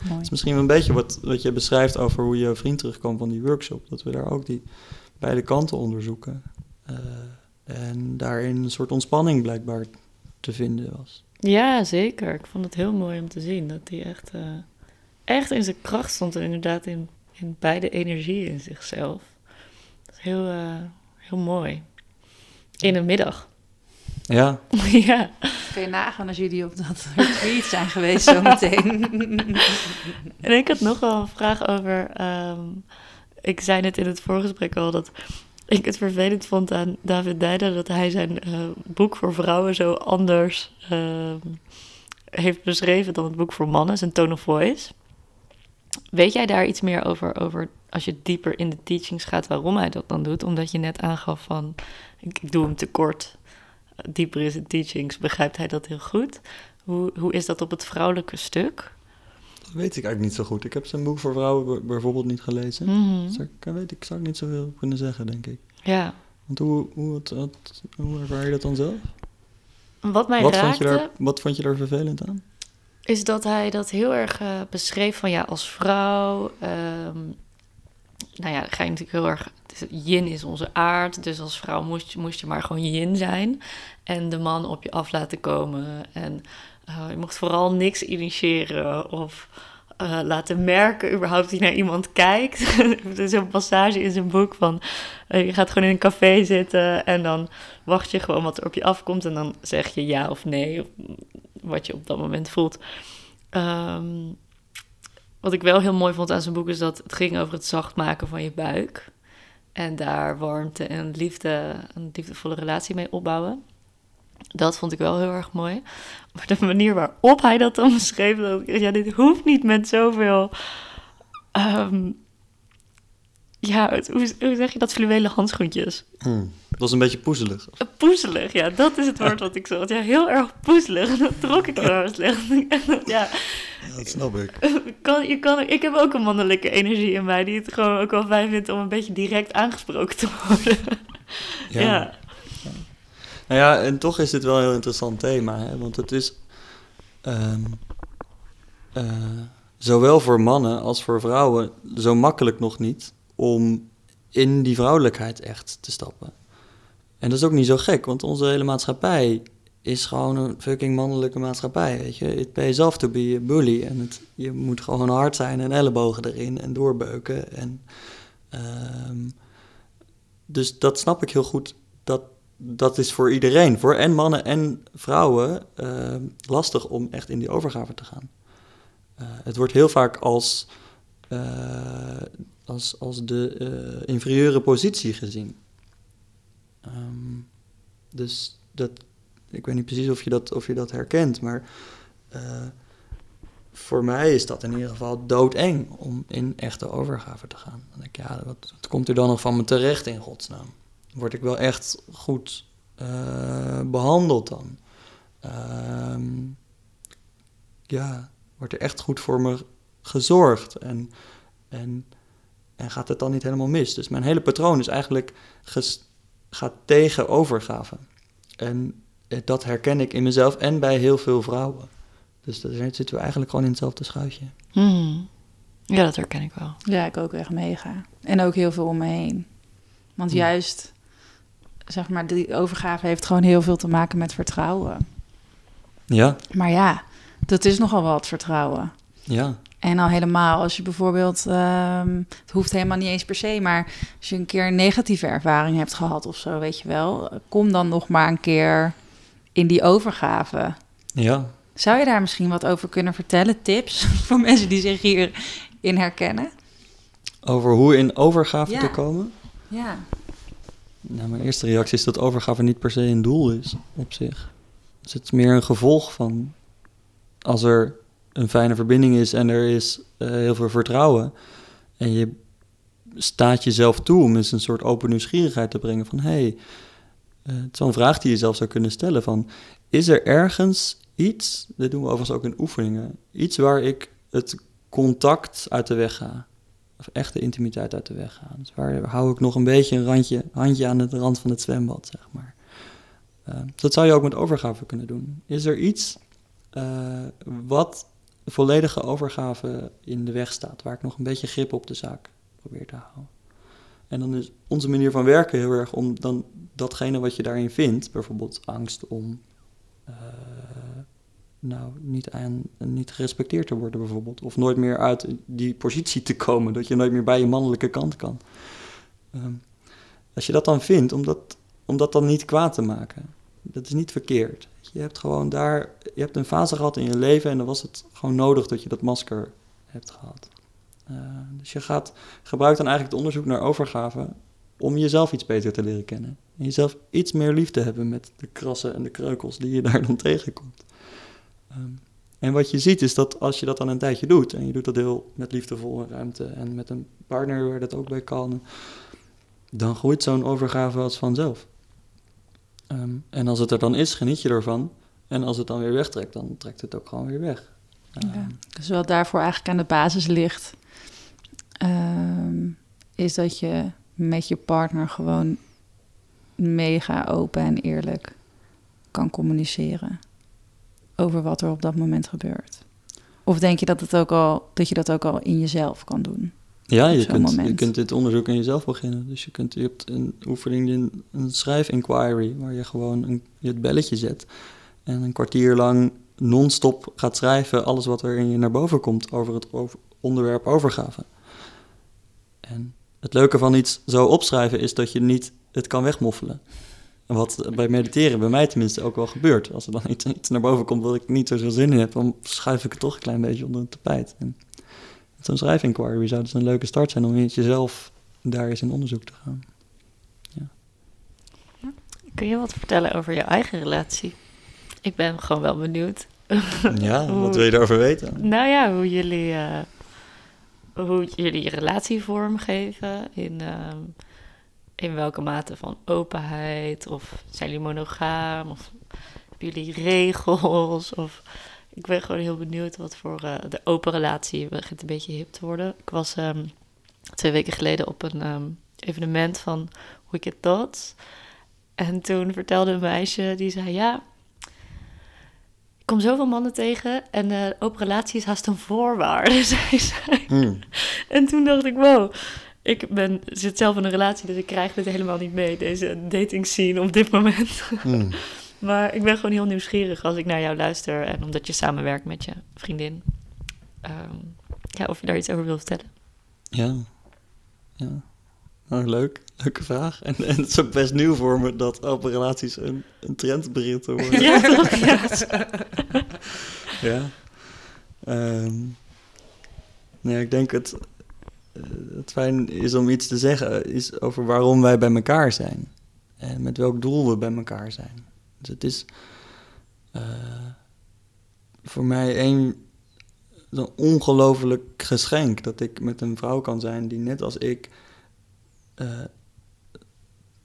mooi. Het is misschien een beetje wat, wat je beschrijft over hoe je vriend terugkwam van die workshop. Dat we daar ook die beide kanten onderzoeken. Uh, en daarin een soort ontspanning blijkbaar te vinden was. Ja, zeker. Ik vond het heel mooi om te zien dat hij echt, uh, echt in zijn kracht stond en inderdaad in, in beide energieën in zichzelf. Dat is heel, uh, heel mooi. In een middag. Ja. ja. Kun je nagaan als jullie op dat retreat zijn geweest zometeen. en ik had nog wel een vraag over... Um, ik zei net in het voorgesprek al dat ik het vervelend vond aan David Dijder... dat hij zijn uh, boek voor vrouwen zo anders uh, heeft beschreven dan het boek voor mannen, zijn Tone of Voice. Weet jij daar iets meer over, over als je dieper in de teachings gaat, waarom hij dat dan doet? Omdat je net aangaf van, ik, doe hem tekort dieper in zijn teachings begrijpt hij dat heel goed. Hoe, hoe is dat op het vrouwelijke stuk? Dat weet ik eigenlijk niet zo goed. Ik heb zijn boek voor vrouwen bijvoorbeeld niet gelezen. Mm dus daar weet ik, zou ik niet zoveel kunnen zeggen, denk ik. Ja. Want hoe, hoe, het, hoe ervaar je dat dan zelf? Wat mij wat raakte... Vond je daar, wat vond je daar vervelend aan? Is dat hij dat heel erg uh, beschreef van ja, als vrouw... Um, nou ja, ga je natuurlijk heel erg. is- Yin is onze aard, dus als vrouw moest, je- moest je maar gewoon yin zijn. En de man op je af laten komen. En eh, je mocht vooral niks initiëren of eh, laten merken, überhaupt, die naar iemand kijkt. er is een passage in zijn boek van: eh, je gaat gewoon in een café zitten en dan wacht je gewoon wat er op je afkomt. En dan zeg je ja of nee, of wat je op dat moment voelt. Ehm, wat ik wel heel mooi vond aan zijn boek is dat het ging over het zacht maken van je buik. En daar warmte en liefde, een liefdevolle relatie mee opbouwen. Dat vond ik wel heel erg mooi. Maar de manier waarop hij dat dan beschreef, dat ik, ja, dit hoeft niet met zoveel. ehm, ja, het- hoe, hoe zeg je dat? Fluwelen handschoentjes. Hmm. Het was een beetje poezelig. Poezelig, ja, dat is het woord wat ik zocht. Ja, heel erg poezelig. Dat trok ik heel erg slecht. ja, Ja, dat snap ik. kan, je kan, ik heb ook een mannelijke energie in mij die het gewoon ook wel fijn vindt om een beetje direct aangesproken te worden. Ja. Nou ja, en toch is dit wel een heel interessant thema, hè? want het is ehm, eh, zowel voor mannen als voor vrouwen zo makkelijk nog niet om in die vrouwelijkheid echt te stappen. En dat is ook niet zo gek, want onze hele maatschappij is gewoon een fucking mannelijke maatschappij, weet je. It pays off to be a bully en je moet gewoon hard zijn en ellebogen erin en doorbeuken. En, ehm, dus dat snap ik heel goed, dat is voor iedereen, voor en mannen en vrouwen, eh, lastig om echt in die overgave te gaan. Eh, het wordt heel vaak als, eh, als, als de inferieure positie gezien. Ehm, dus dat, ik weet niet precies of je dat, of je dat herkent, maar voor mij is dat in ieder geval doodeng om in echte overgave te gaan. Dan denk ik, ja, wat, wat komt er dan nog van me terecht in godsnaam? Word ik wel echt goed eh, behandeld dan? Ehm, ja, wordt er echt goed voor me gezorgd? En, en, en gaat het dan niet helemaal mis? Dus mijn hele patroon is eigenlijk ges- gaat tegen overgave. En eh, dat herken ik in mezelf en bij heel veel vrouwen. Dus daar zitten we eigenlijk gewoon in hetzelfde schuitje. Hmm. Ja, dat herken ik wel. Ja, ik ook echt mega. En ook heel veel om me heen. Want Ja. juist, zeg maar, die overgave heeft gewoon heel veel te maken met vertrouwen. Ja, Maar ja, dat is nogal wat vertrouwen. ja, En al helemaal als je bijvoorbeeld, ehm, het hoeft helemaal niet eens per se, maar als je een keer een negatieve ervaring hebt gehad of zo, weet je wel, kom dan nog maar een keer in die overgave. ja. Zou je daar misschien wat over kunnen vertellen? Tips voor mensen die zich hierin herkennen? Over hoe in overgave Ja. te komen. Ja. Nou, mijn eerste reactie is dat overgave niet per se een doel is op zich. Dus het is meer een gevolg van als er een fijne verbinding is en er is eh, heel veel vertrouwen en je staat jezelf toe om eens een soort open nieuwsgierigheid te brengen van hé, hey, eh, het is wel een vraag die je zelf zou kunnen stellen van is er ergens iets, dit doen we overigens ook in oefeningen, iets waar ik het contact uit de weg ga? Of echte intimiteit uit de weg gaan. Dus waar hou ik nog een beetje een randje, handje aan de rand van het zwembad, zeg maar. Eh, dat zou je ook met overgave kunnen doen. Is er iets eh, wat volledige overgave in de weg staat, waar ik nog een beetje grip op de zaak probeer te houden? En dan is onze manier van werken heel erg om dan datgene wat je daarin vindt, bijvoorbeeld angst om eh, nou, niet, aan, niet gerespecteerd te worden bijvoorbeeld. Of nooit meer uit die positie te komen, dat je nooit meer bij je mannelijke kant kan. Ehm, als je dat dan vindt, om dat, om dat dan niet kwaad te maken, dat is niet verkeerd. Je hebt gewoon daar, je hebt een fase gehad in je leven en dan was het gewoon nodig dat je dat masker hebt gehad. Eh, dus je gaat, gebruikt dan eigenlijk het onderzoek naar overgave om jezelf iets beter te leren kennen. En jezelf iets meer lief te hebben met de krassen en de kreukels die je daar dan tegenkomt. Ehm, en wat je ziet is dat als je dat dan een tijdje doet, en je doet dat heel met liefdevolle ruimte en met een partner waar dat ook bij kan, dan groeit zo'n overgave als vanzelf. Ehm, en als het er dan is, geniet je ervan. En als het dan weer wegtrekt, dan trekt het ook gewoon weer weg. Ehm, Ja. Dus wat daarvoor eigenlijk aan de basis ligt, is dat je met je partner gewoon mega open en eerlijk kan communiceren over wat er op dat moment gebeurt. Of denk je dat, het ook al, dat je dat ook al in jezelf kan doen? Ja, je kunt, je kunt dit onderzoek in jezelf beginnen. Dus je, kunt, je hebt een oefening, een, een schrijf-inquiry, waar je gewoon een, je het belletje zet en een kwartier lang non-stop gaat schrijven alles wat er in je naar boven komt over het over- onderwerp overgave. En het leuke van iets zo opschrijven is dat je niet het kan wegmoffelen. Wat bij mediteren, bij mij tenminste, ook wel gebeurt. Als er dan iets, iets naar boven komt wat ik niet zoveel zin in heb, dan schuif ik het toch een klein beetje onder het tapijt. En Zo'n schrijfinquiry zou dus een leuke start zijn om in jezelf daar eens in onderzoek te gaan. Kun je wat vertellen over je eigen relatie? Ik ben gewoon wel benieuwd. Ja, Hoe- wat wil je daarover weten? Nou ja, hoe jullie, eh, hoe jullie je relatie vormgeven. In, ehm, in welke mate van openheid? Of zijn jullie monogaam? Of hebben jullie regels? Of ik ben gewoon heel benieuwd wat voor eh, de open relatie begint een beetje hip te worden. Ik was ehm, twee weken geleden op een ehm, evenement van Wicked Thoughts. En toen vertelde een meisje, die zei ja... Ik kom zoveel mannen tegen en eh open relatie is haast een voorwaarde, zei zij. Hmm. En toen dacht ik, wow, ik ben, zit zelf in een relatie, dus ik krijg dit helemaal niet mee, deze dating scene op dit moment. Hmm. Maar ik ben gewoon heel nieuwsgierig als ik naar jou luister en omdat je samenwerkt met je vriendin. Ehm, ja, of je daar iets over wil vertellen. Ja. ja. Nou, leuk. Leuke vraag. En, en het is ook best nieuw voor me dat open relaties een, een trend begint te worden. Ja, toch? Ja. Ja. Ehm, ja, ik denk het, het fijn is om iets te zeggen is over waarom wij bij elkaar zijn. En met welk doel we bij elkaar zijn. Dus het is eh, voor mij een, een ongelooflijk geschenk dat ik met een vrouw kan zijn die net als ik eh,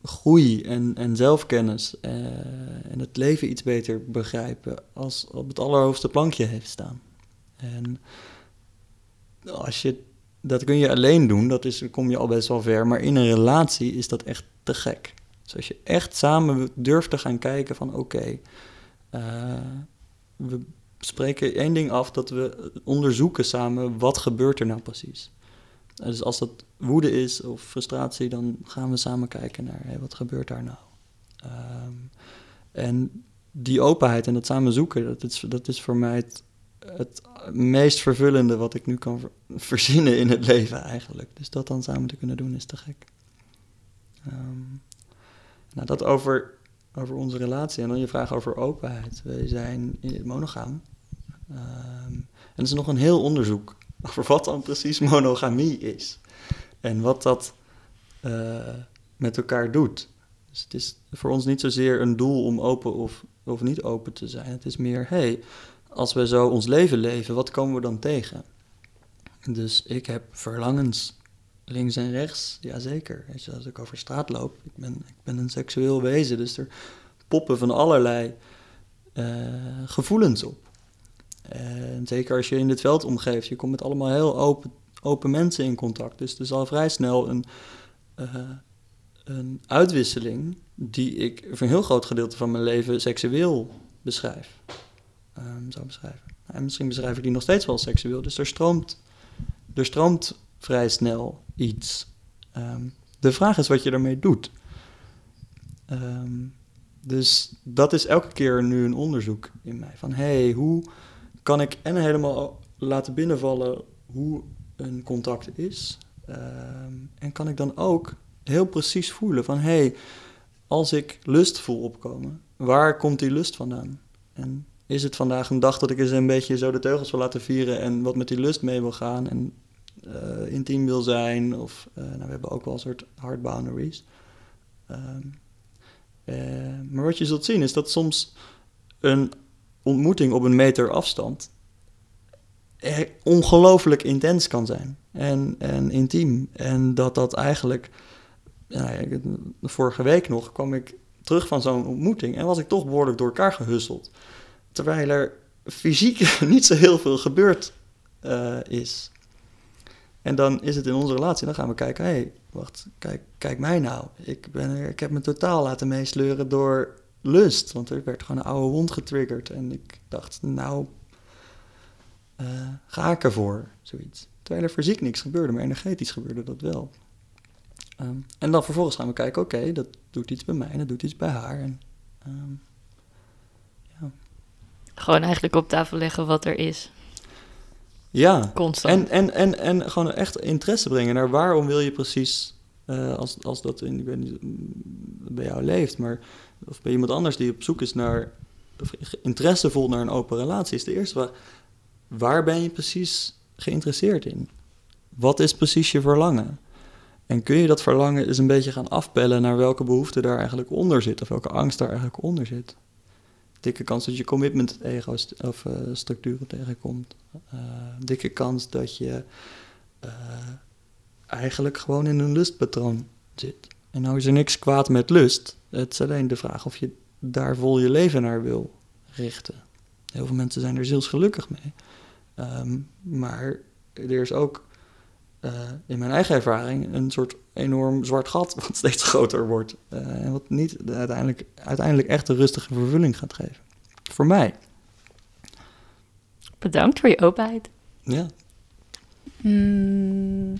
groei en, en zelfkennis eh, en het leven iets beter begrijpen als op het allerhoogste plankje heeft staan. En als je, dat kun je alleen doen, dat is, kom je al best wel ver, maar in een relatie is dat echt te gek. Dus als je echt samen durft te gaan kijken van oké, eh, we spreken één ding af, dat we onderzoeken samen wat gebeurt er nou precies. Eh, Dus als dat woede is of frustratie, dan gaan we samen kijken naar wat gebeurt daar nou. Ehm, en die openheid en dat samen zoeken, dat is, dat is voor mij het, het meest vervullende wat ik nu kan ver- verzinnen in het leven eigenlijk. Dus dat dan samen te kunnen doen is te gek. Ehm, nou, dat over, over onze relatie en dan je vraag over openheid. Wij zijn in- monogaam. Ehm, en er is nog een heel onderzoek over wat dan precies monogamie is. En wat dat eh, met elkaar doet. Dus het is voor ons niet zozeer een doel om open of, of niet open te zijn. Het is meer, hey, als we zo ons leven leven, wat komen we dan tegen? Dus ik heb verlangens links en rechts, jazeker. Weet je, als ik over straat loop, ik ben, ik ben een seksueel wezen, dus er poppen van allerlei eh, gevoelens op. En zeker als je in dit veld omgeeft, je komt met allemaal heel open, open mensen in contact. Dus er zal vrij snel een, eh, een uitwisseling die ik voor een heel groot gedeelte van mijn leven seksueel beschrijf. Ehm, zou beschrijven. En misschien beschrijf ik die nog steeds wel seksueel. Dus er stroomt, er stroomt vrij snel iets. Ehm, de vraag is wat je ermee doet. Ehm, dus dat is elke keer nu een onderzoek in mij. Van hey, hoe kan ik en helemaal laten binnenvallen hoe een contact is. En kan ik dan ook heel precies voelen van hé, hey, als ik lust voel opkomen, waar komt die lust vandaan? En is het vandaag een dag dat ik eens een beetje zo de teugels wil laten vieren en wat met die lust mee wil gaan en eh, intiem wil zijn? Of eh, nou, we hebben ook wel een soort hard boundaries. Ehm, eh, maar wat je zult zien is dat soms een ontmoeting op een meter afstand ongelooflijk intens kan zijn en, en intiem. En dat dat eigenlijk, nou ja, vorige week nog kwam ik terug van zo'n ontmoeting en was ik toch behoorlijk door elkaar gehusseld. Terwijl er fysiek niet zo heel veel gebeurd eh, is. En dan is het in onze relatie, dan gaan we kijken, hé, hey, wacht, kijk, kijk mij nou. Ik, ben, ik heb me totaal laten meesleuren door lust, want er werd gewoon een oude wond getriggerd. En ik dacht, nou, eh, ga ik ervoor, zoiets. Terwijl er fysiek niks gebeurde, maar energetisch gebeurde dat wel. Ehm, en dan vervolgens gaan we kijken, oké, dat doet iets bij mij en dat doet iets bij haar. En, ehm, Gewoon eigenlijk op tafel leggen wat er is. ja, Constant. en, en, en, en gewoon echt interesse brengen naar waarom wil je precies, eh, als, als dat in, ik weet niet, mm, bij jou leeft, maar of bij iemand anders die op zoek is naar, of interesse voelt naar een open relatie, is de eerste vraag, waar ben je precies geïnteresseerd in? Wat is precies je verlangen? En kun je dat verlangen eens een beetje gaan afpellen naar welke behoefte daar eigenlijk onder zit, of welke angst daar eigenlijk onder zit? Dikke kans dat je commitment ego of eh, structuren tegenkomt. Eh, dikke kans dat je eh, eigenlijk gewoon in een lustpatroon zit. En nou is er niks kwaad met lust. Het is alleen de vraag of je daar vol je leven naar wil richten. Heel veel mensen zijn er zielsgelukkig mee. Ehm, maar er is ook eh, in mijn eigen ervaring een soort enorm zwart gat wat steeds groter wordt. eh, en wat niet de uiteindelijk, uiteindelijk echt een rustige vervulling gaat geven. Voor mij. Bedankt voor je openheid. Ja. Mm,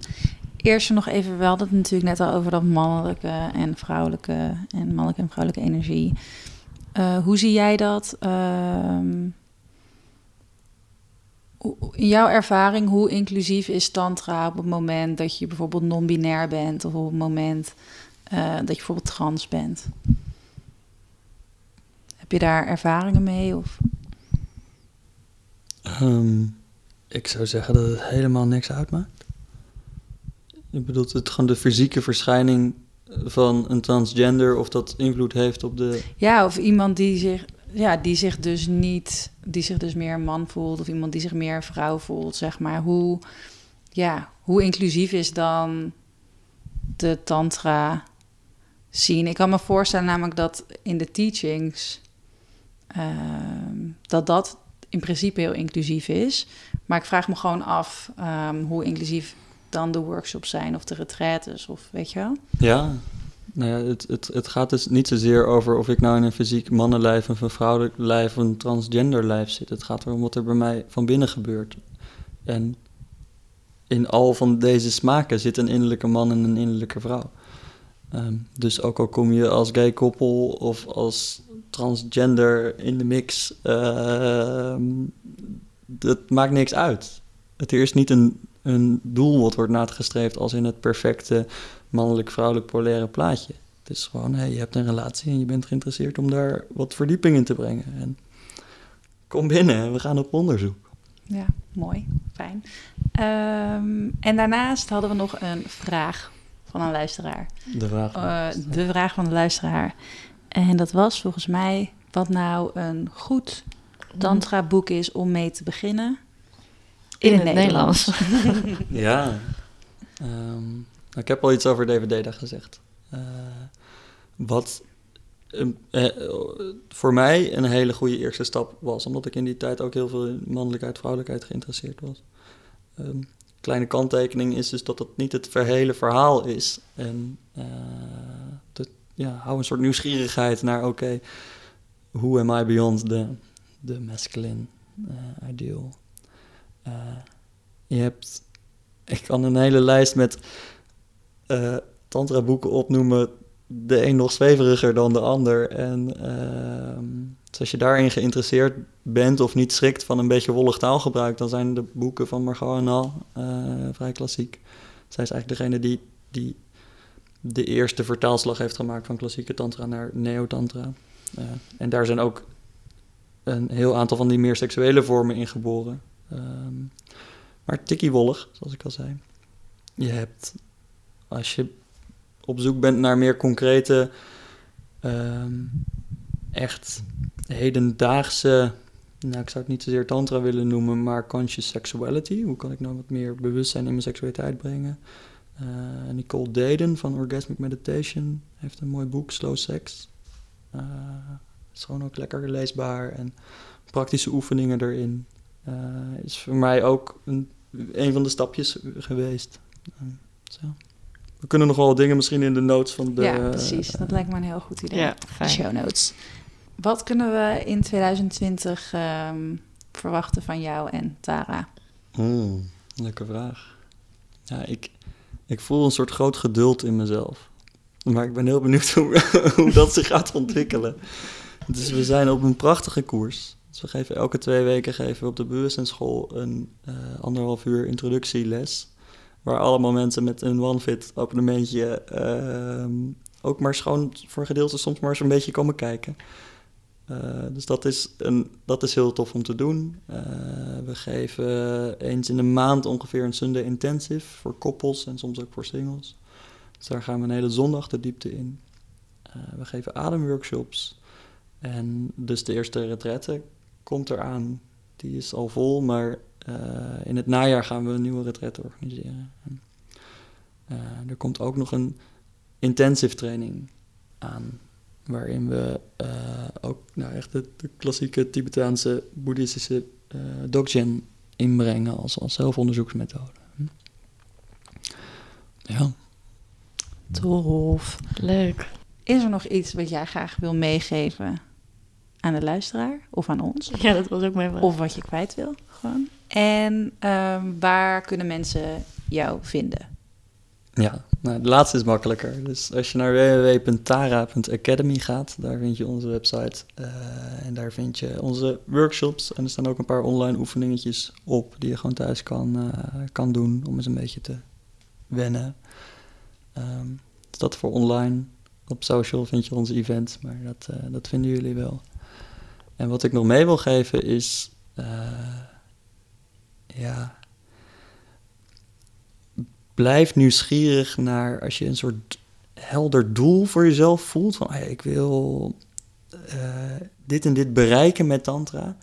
eerst nog even, wel dat natuurlijk net al over dat mannelijke en vrouwelijke en mannelijke en vrouwelijke energie. Eh, hoe zie jij dat? Ehm, in jouw ervaring, hoe inclusief is tantra op het moment dat je bijvoorbeeld non-binair bent of op het moment eh, dat je bijvoorbeeld trans bent? Heb je daar ervaringen mee? Of? Ehm, ik zou zeggen dat het helemaal niks uitmaakt. Je bedoelt het gewoon de fysieke verschijning van een transgender of dat invloed heeft op de. Ja, of iemand die zich, ja, die zich dus niet, die zich dus meer man voelt, of iemand die zich meer vrouw voelt, zeg maar. Hoe, ja, hoe inclusief is dan de tantra zien? Ik kan me voorstellen namelijk dat in de teachings, ehm, dat dat in principe heel inclusief is. Maar ik vraag me gewoon af ehm, hoe inclusief dan de workshops zijn of de retraites of weet je wel? Ja, nou ja, het, het, het gaat dus niet zozeer over of ik nou in een fysiek mannenlijf of een vrouwelijk lijf of een transgender lijf zit. Het gaat erom wat er bij mij van binnen gebeurt. En in al van deze smaken zit een innerlijke man en een innerlijke vrouw. Ehm, dus ook al kom je als gay koppel of als transgender in de mix, ehm, dat maakt niks uit. Het is niet een, een doel wat wordt nagestreefd als in het perfecte mannelijk-vrouwelijk polaire plaatje. Het is gewoon, hey, je hebt een relatie en je bent geïnteresseerd om daar wat verdieping in te brengen. En kom binnen en we gaan op onderzoek. Ja, mooi, fijn. Ehm, en daarnaast hadden we nog een vraag van een luisteraar. De vraag. Eh, de vraag van de luisteraar. En dat was volgens mij wat nou een goed tantra-boek is om mee te beginnen. In, het Nederlands. Ja. Ehm, ik heb al iets over DVD daar gezegd. Eh, wat eh, eh, voor mij een hele goede eerste stap was, omdat ik in die tijd ook heel veel in mannelijkheid, vrouwelijkheid geïnteresseerd was. Ehm, kleine kanttekening is dus dat het niet het hele verhaal is. En eh, dat, ja, hou een soort nieuwsgierigheid naar, oké, who am I beyond the, the masculine eh, ideal? Je hebt, ik kan een hele lijst met eh tantra boeken opnoemen, de een nog zweveriger dan de ander. En ehm, dus als je daarin geïnteresseerd bent of niet schrikt van een beetje wollig taalgebruik, dan zijn de boeken van Margot Anal eh vrij klassiek. Zij is eigenlijk degene die, die de eerste vertaalslag heeft gemaakt van klassieke tantra naar neo-tantra. Eh, en daar zijn ook een heel aantal van die meer seksuele vormen in geboren. Ehm, maar tikkie wollig, zoals ik al zei. Je hebt, als je op zoek bent naar meer concrete, ehm, echt hedendaagse, nou ik zou het niet zozeer tantra willen noemen, maar conscious sexuality. Hoe kan ik nou wat meer bewustzijn in mijn seksualiteit brengen? Eh, Nicole Deden van Orgasmic Meditation heeft een mooi boek, Slow Sex. Eh, is gewoon ook lekker leesbaar en praktische oefeningen erin. Eh, is voor mij ook een, een van de stapjes geweest. Zo. We kunnen nog wel dingen misschien in de notes van de... ja, precies. Dat lijkt me een heel goed idee. Ja, fijn. show notes. Wat kunnen we in 2020 ehm, verwachten van jou en Tara? Hmm, leuke vraag. Ja, ik, ik voel een soort groot geduld in mezelf. Maar ik ben heel benieuwd hoe, hoe dat zich gaat ontwikkelen. Dus we zijn op een prachtige koers. Dus we geven elke twee weken geven we op de bewustzijnsschool een uh, anderhalf uur introductieles. Waar allemaal mensen met een OneFit abonnementje uh, ook maar schoon voor gedeelte soms maar eens een beetje komen kijken. Uh, dus dat is, een, dat is heel tof om te doen. Uh, we geven eens in de maand ongeveer een Sunday Intensive voor koppels en soms ook voor singles. Dus daar gaan we een hele zondag de diepte in. Uh, we geven ademworkshops. En dus de eerste retraite komt eraan. Die is al vol, maar in het najaar gaan we een nieuwe retraite organiseren. En, er komt ook nog een intensive training aan waarin we uh, ook nou, echt de, de, klassieke Tibetaanse boeddhistische uh, Dzogchen inbrengen als, als zelfonderzoeksmethode. Hm? Ja. Tof. Leuk. Is er nog iets wat jij graag wil meegeven aan de luisteraar of aan ons? Ja, dat was ook mijn vraag. Of wat je kwijt wil, gewoon. En um, waar kunnen mensen jou vinden? Ja, nou, de laatste is makkelijker. Dus als je naar www.tara.academy gaat, daar vind je onze website. Uh, en daar vind je onze workshops. En er staan ook een paar online oefeningetjes op die je gewoon thuis kan, uh, kan doen om eens een beetje te wennen. Um, dat voor online. Op social vind je onze events, maar dat, uh, dat vinden jullie wel. En wat ik nog mee wil geven is. Ja, blijf nieuwsgierig naar als je een soort helder doel voor jezelf voelt. Van ik wil uh, dit en dit bereiken met Tantra.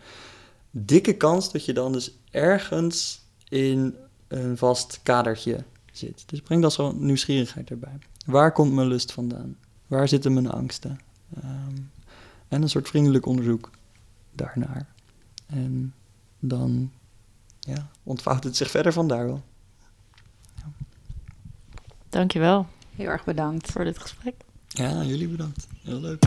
Dikke kans dat je dan dus ergens in een vast kadertje zit. Dus breng dat zo'n nieuwsgierigheid erbij. Waar komt mijn lust vandaan? Waar zitten mijn angsten? Um, en een soort vriendelijk onderzoek daarnaar. En dan ja, ontvouwt het zich verder van daar wel. Dankjewel. Heel erg bedankt voor dit gesprek. Ja, jullie bedankt. Heel leuk.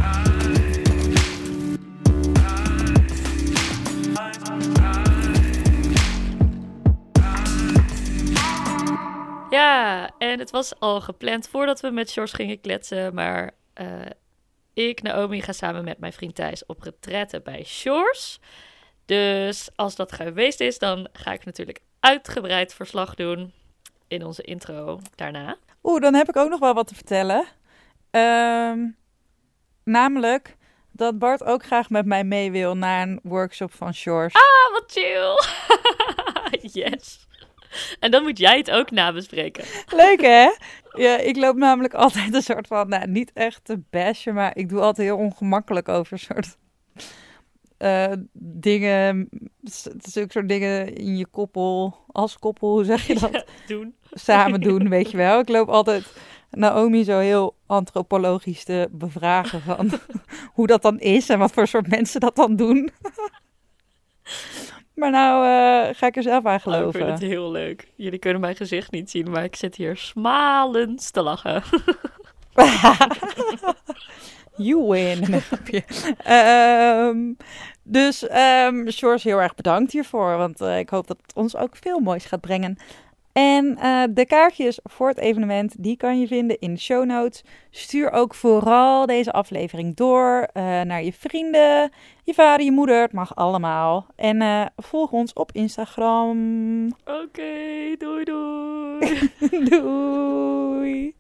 Ja, en het was al gepland voordat we met George gingen kletsen, maar uh, ik, Naomi, ga samen met mijn vriend Thijs op retraite bij Shores. Dus als dat geweest is, dan ga ik natuurlijk uitgebreid verslag doen in onze intro daarna. Oeh, dan heb ik ook nog wel wat te vertellen. Um, namelijk dat Bart ook graag met mij mee wil naar een workshop van Shores. Ah, wat chill. yes. En dan moet jij het ook nabespreken. Leuk hè? Ja, ik loop namelijk altijd een soort van, nou niet echt te bashen, maar ik doe altijd heel ongemakkelijk over soort uh, dingen, zulke soort dingen in je koppel, als koppel, hoe zeg je dat? Ja, doen. Samen doen, weet je wel. Ik loop altijd Naomi zo heel antropologisch te bevragen van hoe dat dan is en wat voor soort mensen dat dan doen. maar nou uh, ga ik er zelf aan geloven. Oh, ik vind het heel leuk. Jullie kunnen mijn gezicht niet zien, maar ik zit hier smalend te lachen. You win. um, dus um, George, heel erg bedankt hiervoor. Want uh, ik hoop dat het ons ook veel moois gaat brengen. En uh, de kaartjes voor het evenement, die kan je vinden in de show notes. Stuur ook vooral deze aflevering door uh, naar je vrienden, je vader, je moeder. Het mag allemaal. En volg ons op Instagram. Oké, okay, doei doei. doei.